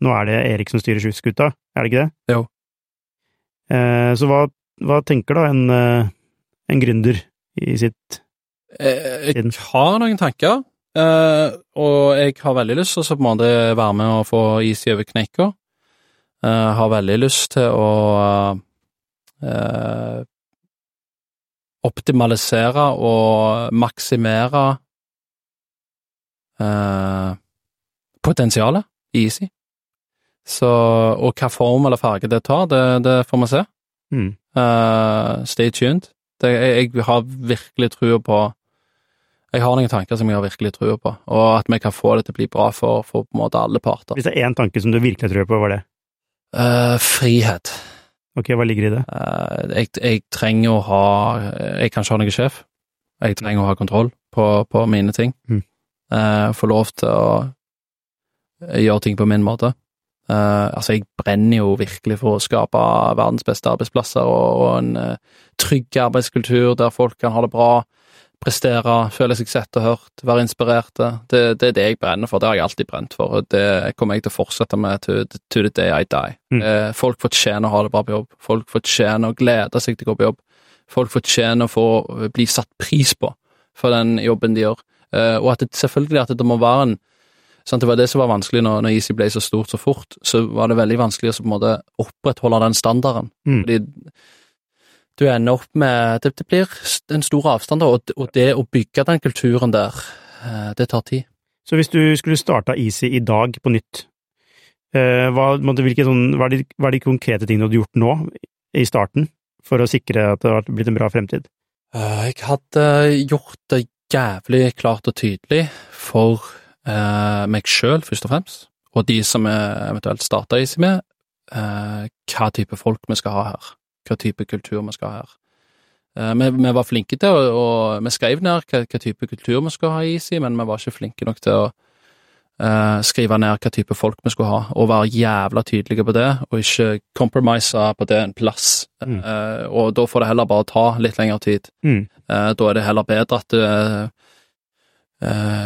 Nå er det Erik som styrer skuta, er det ikke det? Jo. Eh, så hva, hva tenker da en, eh, en gründer i sitt Eh, Jeg har noen tanker, eh, og jeg har veldig lyst til å på en måte være med og få is i over kneika. Jeg har veldig lyst til å eh, optimalisere og maksimere eh, potensialet i Easy. Så, og hva form eller farge det tar, det, det får vi se. Mm. Uh, stay tuned. Det, jeg, jeg har virkelig trua på Jeg har noen tanker som jeg har virkelig trua på, og at vi kan få det til å bli bra for, for på en måte alle parter. Hvis det er én tanke som du virkelig tror på, hva er det? Uh, frihet. Ok, hva ligger i det? Eh, jeg, jeg trenger å ha Jeg kan ikke ha noen sjef. Jeg trenger å ha kontroll på, på mine ting. Mm. Eh, få lov til å gjøre ting på min måte. Eh, altså, jeg brenner jo virkelig for å skape verdens beste arbeidsplasser og, og en trygg arbeidskultur der folk kan ha det bra, prestere, føle seg sett og hørt, være inspirerte. Det, det er det jeg brenner for. Det har jeg alltid brent for, og det kommer jeg til å fortsette med to, to the day I die. Mm. Eh, folk fortjener å ha det bra på jobb. Folk fortjener å glede seg til å gå på jobb. Folk fortjener å få bli satt pris på for den jobben de gjør. Eh, og at det, selvfølgelig at det må være en sant, Det var det som var vanskelig når, når Easy ble så stort så fort. Så var det veldig vanskelig å på en måte opprettholde den standarden. Mm. Fordi du ender opp med Det, det blir en stor avstand, da, og, og det å bygge den kulturen der, eh, det tar tid. Så hvis du skulle starta Easy i dag på nytt, eh, hva, hvilke sånn, hva, er de, hva er de konkrete tingene du hadde gjort nå, i starten, for å sikre at det har blitt en bra fremtid? Eh, Jeg hadde gjort det jævlig klart og tydelig for eh, meg sjøl, først og fremst, og de som jeg eventuelt starta Easy med, eh, hva type folk vi skal ha her. Hva type kultur vi skal ha her. Eh, vi, vi var flinke til å og Vi skrev ned hva, hva type kultur vi skulle ha i Easy, men vi var ikke flinke nok til å uh, skrive ned hva type folk vi skulle ha, og være jævla tydelige på det, og ikke compromise på det en plass. Mm. Uh, og da får det heller bare ta litt lengre tid. Mm. Uh, da er det heller bedre at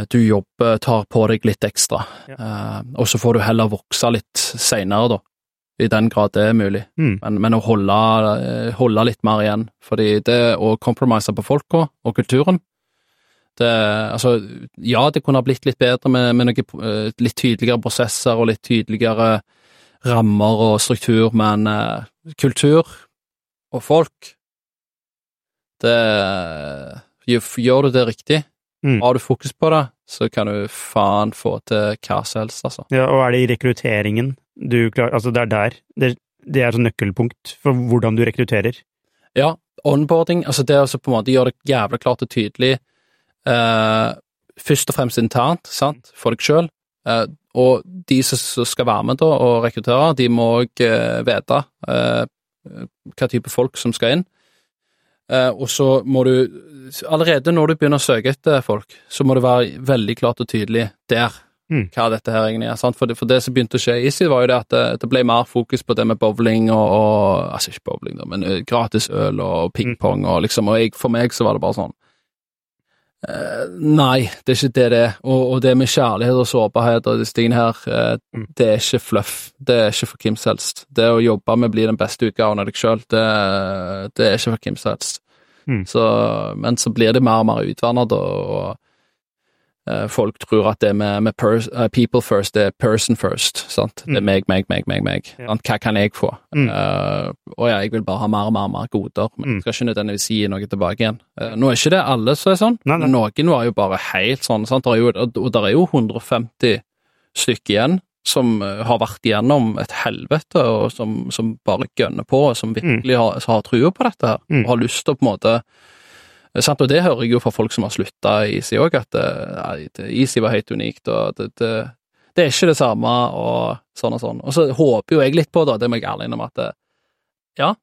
du jobber, tar på deg litt ekstra, Ja. Og så får du heller vokse litt seinere, da. I den grad det er mulig. Mm. Men, men å holde, eh, holde litt mer igjen. Fordi det å compromise på folka og kulturen det, altså, ja, det kunne ha blitt litt bedre med, med noen eh, litt tydeligere prosesser og litt tydeligere rammer og struktur, men uh, kultur og folk det gjør- Gjør du det riktig, Mm. har du fokus på det, så kan du faen få til hva som helst, altså. Ja, og er det i rekrutteringen du klarer Altså, det er der. Det, det er sånn nøkkelpunkt for hvordan du rekrutterer. Ja, onboarding, altså det å altså på en måte gjøre det jævlig klart og tydelig, eh, først og fremst internt, sant, for deg sjøl. Eh, og de som skal være med da og rekruttere, de må òg eh, vite eh, hva type folk som skal inn. Eh, og så må du, allerede når du begynner å søke etter folk, så må du være veldig klart og tydelig der Mm. hva dette her egentlig er. Sant? For, det, for det som begynte å skje i Easy, var jo det at det, det ble mer fokus på det med bowling og, og Altså ikke bowling, da, men gratis øl og pingpong og liksom, og jeg, for meg så var det bare sånn eh, Nei, det er ikke det det er. Og, og det med kjærlighet og sårbarhet og disse tingene her, eh, Mm. det er ikke fluff. Det er ikke for hvem som helst. Det å jobbe med å bli den beste utgaven av deg sjøl, det, det er ikke for hvem som helst. Mm. Så, men så blir det mer og mer utvannet, og, og eh, folk tror at det med, med pers, uh, people first, det er person first. Sant? Det er Mm. meg, meg, meg, meg. meg. Ja. Hva kan jeg få? Mm. Uh, ja, jeg vil bare ha mer mer, mer goder, men Mm. jeg skal ikke nødvendigvis gi noe tilbake igjen. Uh, nå er ikke det alle som er sånn, Nei, nei. noen var jo bare helt sånn. Sant? Der er jo, og, der er jo 150 stykker igjen som eh, har vært igjennom et helvete, og som, som bare gønner på, og som virkelig har, har trua på dette her, Mm. og har lyst til å på en måte Eh, og det hører jeg jo fra folk som har slutta i Easy òg, at eh, det- Easy var helt unikt, og det, det, det er ikke det samme, og sånn og sånn. Og så håper jo jeg litt på, da, det må jeg ærlig innrømme, at det, ja,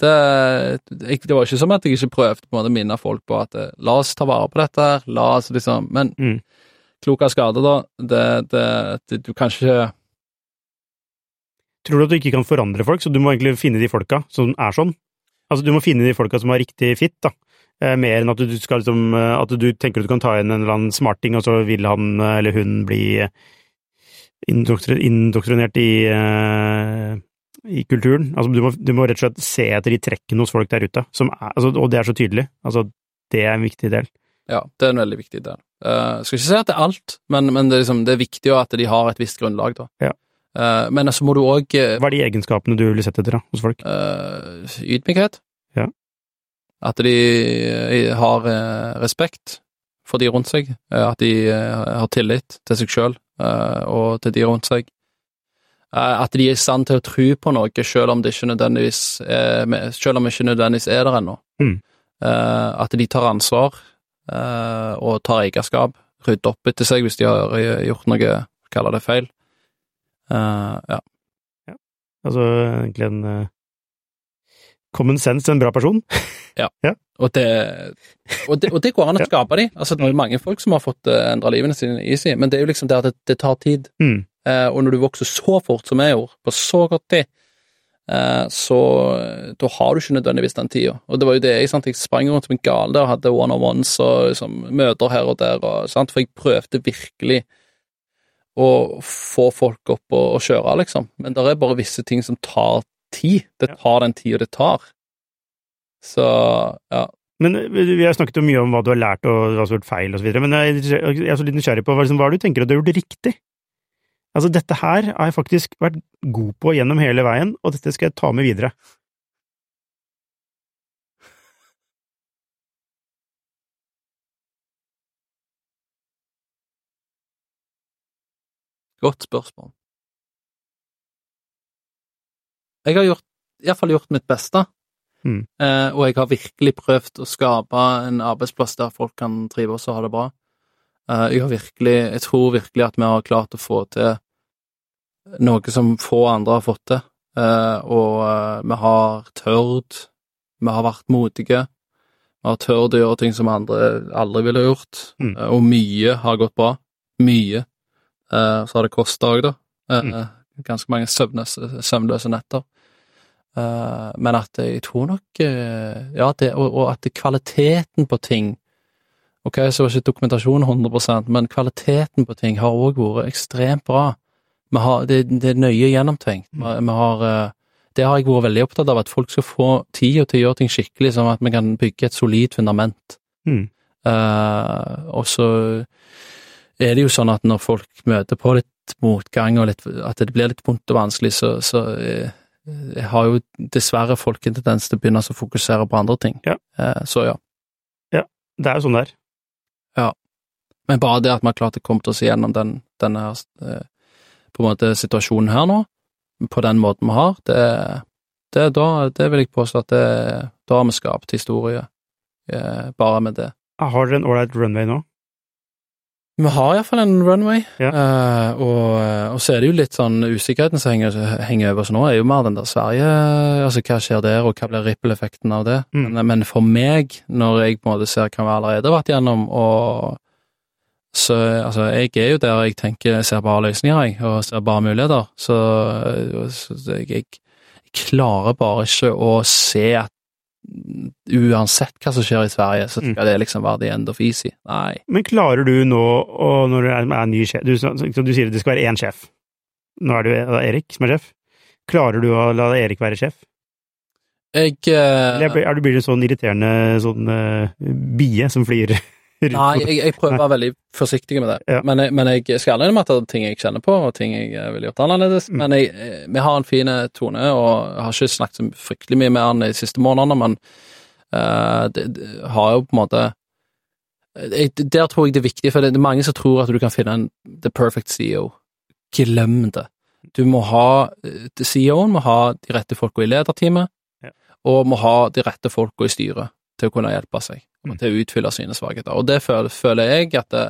det, det var ikke som at jeg ikke prøvde på en måte å minne folk på at eh, la oss ta vare på dette, her, la oss liksom Men Mm. klok av skade, da, det, du kan ikke Tror du at du ikke kan forandre folk, så du må egentlig finne de folka som er sånn? Altså, du må finne de folka som er riktig fit, da. Eh, mer enn at du skal liksom eh, At du tenker at du kan ta inn en eller annen smarting, og så vil han eh, eller hun bli indoktrinert i, i kulturen. Altså, du må, du må rett og slett se etter de trekkene hos folk der ute, som er, altså, og det er så tydelig. Altså, det er en viktig del. Ja, det er en veldig viktig del. Uh, skal ikke si at det er alt, men, men det, er liksom, det er viktig at de har et visst grunnlag, da. Ja. Uh, men så må du òg Hva er de egenskapene du vil sette etter da, hos folk? ydmykhet. At de eh, har eh, respekt for de rundt seg, eh, at de har tillit til seg sjøl og til de rundt seg. At de er i stand til å tro på noe, selv om det ikke nødvendigvis er, selv om det ikke nødvendigvis er der ennå. Mm. At de tar ansvar og tar eierskap, rydder opp etter seg hvis de har gjort noe, kaller det feil. Ja. ja. Altså egentlig en common sense, en bra person. Og det, og, det, og det går an å skape de. Altså, det er mange folk som har fått uh, endra livene sine easy, men det er jo liksom det at det, det tar tid. Mm. Eh, og når du vokser så fort som jeg gjorde, på så kort tid, eh, så da har du ikke nødvendigvis den tida. Og det var jo det jeg sant, jeg sprang rundt som en gal der og hadde one-on-ones og liksom, møter her og der, og, sant, for jeg prøvde virkelig å få folk opp og, og kjøre, liksom. Men det er bare visse ting som tar tid. Det tar den tida det tar. Så ja. Men eh, vi har snakket jo mye om hva du har lært og hva som har vært feil videre, men jeg er så litt nysgjerrig på hva, liksom, hva du tenker at du har gjort riktig? Altså, dette her har jeg faktisk vært god på gjennom hele veien, og dette skal jeg ta med videre. Godt spørsmål. Jeg har gjort, iallfall gjort mitt beste, Mm. eh, og jeg har virkelig prøvd å skape en arbeidsplass der folk kan trives og ha det bra. Eh, jeg har virkelig, jeg tror virkelig at vi har klart å få til noe som få andre har fått til, eh, og eh, vi har tørt, vi har vært modige, vi har tørt å gjøre ting som andre aldri ville gjort, Mm. eh, og mye har gått bra. Mye. Eh, så har det kosta òg, da. Mm. Ganske mange søvnløse, søvnløse netter. Eh, men at jeg tror nok eh, Ja, det, og, og at det, kvaliteten på ting Ok, så var ikke dokumentasjonen 100% men kvaliteten på ting har òg vært ekstremt bra. Vi har, det, det er nøye gjennomtenkt. Vi, vi har eh, Det har jeg vært veldig opptatt av, at folk skal få tid til å gjøre ting skikkelig, sånn at vi kan bygge et solid fundament. Mm. Uh, og så er det jo sånn at når folk møter på litt motgang, og litt, at det blir litt vondt og vanskelig, så, så eh, har jo dessverre folk en tendens til å begynne å fokusere på andre ting. Ja. Eh, så ja. Ja, Det er jo sånn det er. Men bare det at vi har klart å komme oss igjennom den, denne her, eh, på en måte situasjonen her nå, på den måten vi har, det, det, da, det vil jeg påstå at det, da har vi skapt historie, eh, bare med det. Har dere en ålreit runway nå? Vi har iallfall en runway, Ja. uh, og, og så er det jo litt sånn usikkerheten som henger, henger over oss nå, er jo mer den der Sverige Altså, hva skjer der, og hva blir ripple-effekten av det? Mm. Men, men for meg, når jeg på en måte ser hva vi allerede har vært gjennom, og så altså, jeg er jo der jeg tenker jeg ser bare løsninger, jeg, og ser bare muligheter, så, så jeg, jeg, jeg klarer bare ikke å se at uansett hva som skjer i Sverige, så skal det liksom være the end of easy. Nei. Men klarer du nå, og når du er, er ny sjef du, du sier at det skal være én sjef. Nå er det jo Erik som er sjef. Klarer du å la Erik være sjef? Jeg uh, Eller er du blir du en sånn irriterende sånn uh, bie som flyr? Nei, jeg, jeg prøver å være veldig forsiktig med det. Ja. Men, jeg, men jeg skal innrømme at det er ting jeg kjenner på, og ting jeg eh, ville gjort annerledes. Mm. Men jeg, eh, vi har en fin tone, og har ikke snakket så fryktelig mye med han de siste månedene, men uh, det, det har jo på en måte Der tror jeg det er viktig, for det er mange som tror at du kan finne en the perfect CEO. Glem det. Du må ha eh, CEO-en må ha de rette folka i lederteamet, Ja. og må ha de rette folka i styret til å kunne hjelpe seg, Mm. til å utfylle sine svakheter. Og det føler, føler jeg at det,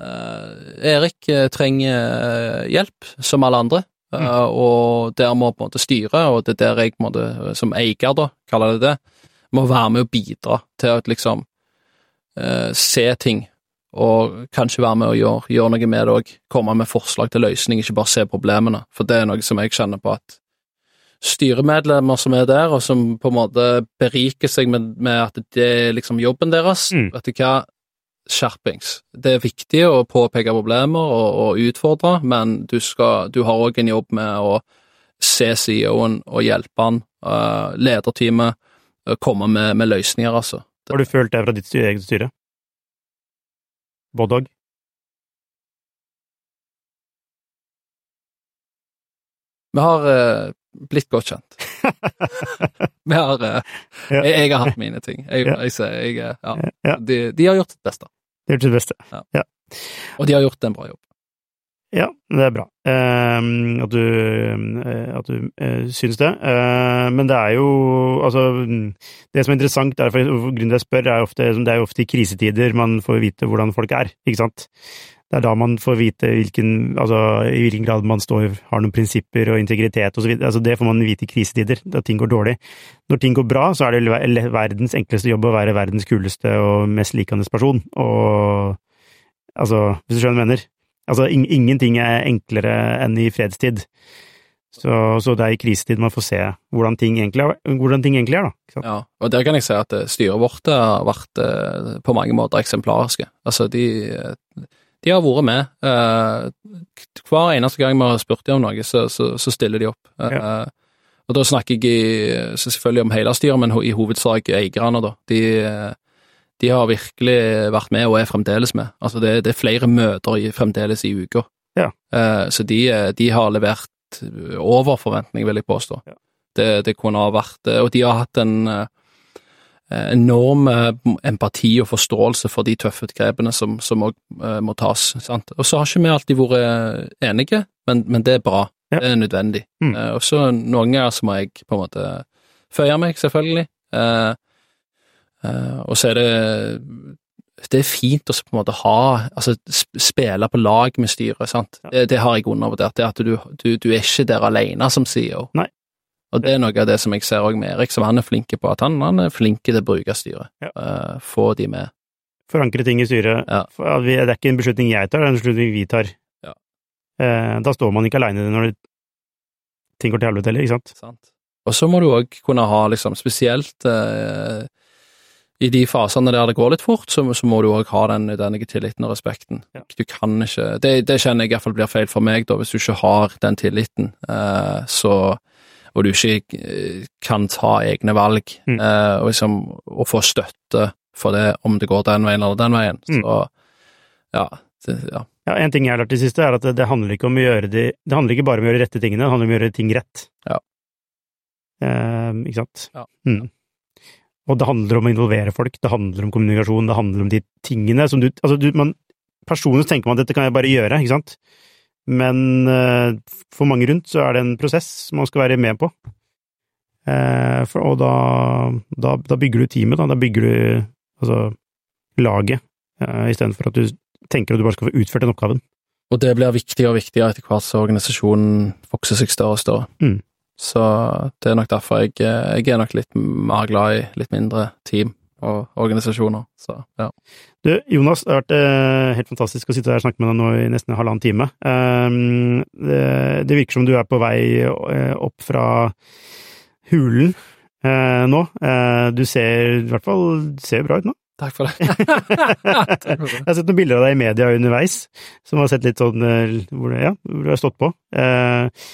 eh, Erik eh, trenger eh, hjelp, som alle andre, eh, og der må på en måte styre, og det er der jeg eh, som eier, da, kaller det det, må være med å bidra til å liksom eh, se ting, og kanskje være med å gjøre, gjøre noe med det òg. Komme med forslag til løsning, ikke bare se problemene. For det er noe som jeg kjenner på at styremedlemmer som er der, og som på en måte beriker seg med, med at det er liksom jobben deres. Mm. Vet du hva, skjerpings. Det er viktig å påpeke problemer og, og utfordre, men du, skal, du har òg en jobb med å se CEO-en og hjelpe han, uh, lederteamet, uh, komme med, med løsninger, altså. Har du følt det fra ditt styre, eget styre? Boddog? Vi har, eh, blitt godt kjent. Vi har eh, Ja. jeg, jeg har hatt mine ting. Jeg, Ja. jeg, jeg, eh, ja. Ja. De, de har gjort sitt beste, Det gjort sitt beste. og de har gjort en bra jobb. Ja, det er bra Ehm, at du, eh, at du uh, syns det. Uh, men det er jo Altså, det som er interessant, er grunnen til jeg spør, er ofte, det er jo ofte i krisetider man får vite hvordan folk er, ikke sant? Det er da man får vite hvilken, altså, i hvilken grad man står, har noen prinsipper og integritet videre. Altså, det får man vite i krisetider, da ting går dårlig. Når ting går bra, så er det verdens enkleste jobb å være verdens kuleste og mest likende person. Og altså, hvis du skjønner hva jeg mener? Altså, in ingenting er enklere enn i fredstid. Så, så det er i krisetid man får se hvordan ting egentlig er, ting egentlig er da. Ja, og der kan jeg si at eh, styret vårt har vært eh, på mange måter eksemplariske. Altså, de, eh, de har vært med. eh, Hver eneste gang vi har spurt dem om noe, så, så, så stiller de opp. Eh, Og da snakker jeg i, så selvfølgelig om hele styret, men i hovedsak eierne, da. De, eh, de har virkelig vært med, og er fremdeles med. Altså, det, det er flere møter i, fremdeles i uka. Ja. Eh, Så de, eh, de har levert over forventning, vil jeg påstå. Ja. Det, det kunne ha vært eh, Og de har hatt en eh, enorm eh, empati og forståelse for de tøffe grepene som, som også, eh, må tas. Sant? Og så har ikke vi alltid vært enige, men, men det er bra. Ja. Det er nødvendig. Mm. Eh, Og så noen ganger så må jeg på en måte føye meg, selvfølgelig. Eh, eh, og så er det det er fint å på en måte ha altså spille på lag med styret, sant. Ja. Det, det har jeg undervurdert. Det at du, du, du er ikke der alene som CEO. Nei. Og det er noe av det som jeg ser òg med Erik, som han er flink på, at han, han er flink til å bruke styret. Ja. Uh, få de med. Forankre ting i styret. Ja. Det er ikke en beslutning jeg tar, det er en beslutning vi tar. Ja. Uh, Da står man ikke aleine når det- ting går til helvete heller, ikke sant? Sant? Og så må du òg kunne ha, liksom, spesielt uh, i de fasene der det går litt fort, så, så må du òg ha den nødvendige tilliten og respekten. Ja. Du kan ikke Det, det kjenner jeg i hvert fall blir feil for meg, da, hvis du ikke har den tilliten, eh, så og du ikke eh, kan ta egne valg, Mm. eh, og liksom å få støtte for det, om det går den veien eller den veien. Mm. Så ja, det, ja. Ja, En ting jeg har lært i det siste, er at det, handler ikke om å gjøre de, det handler ikke bare om å gjøre rette tingene, det handler om å gjøre ting rett. Ja. Eh, ikke sant? Ja. Mm. Og det handler om å involvere folk, det handler om kommunikasjon, det handler om de tingene som du Altså, du, man Personlig tenker man at dette kan jeg bare gjøre, ikke sant? Men eh, for mange rundt så er det en prosess man skal være med på. Eh, for, og da, da, da bygger du teamet, da. Da bygger du altså laget, uh, istedenfor at du tenker at du bare skal få utført den oppgaven. Og det blir viktigere og viktigere etter hvert som organisasjonen vokser seg større og større. Mm. Så det er nok derfor jeg, jeg er nok litt mer glad i litt mindre team og organisasjoner. Så ja. Du, Jonas, det har vært eh, helt fantastisk å sitte her og snakke med deg nå i nesten en halvannen time. Ehm, det, det virker som du er på vei eh, opp fra hulen eh, nå. Eh, du ser i hvert fall ser bra ut nå. Takk for det. Takk for det. Jeg har sett noen bilder av deg i media underveis, som har sett litt sånn eh, hvor, ja, hvor du har stått på. Eh,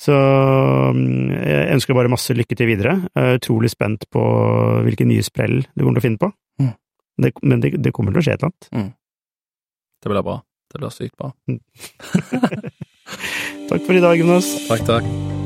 så mm, jeg ønsker bare masse lykke til videre. Jeg er utrolig spent på hvilke nye sprell du kommer til å finne på. Mm. Det, men det, det kommer til å skje et eller annet. Det blir bra. Det blir sykt bra. Takk for i dag, Jonas. Takk, takk.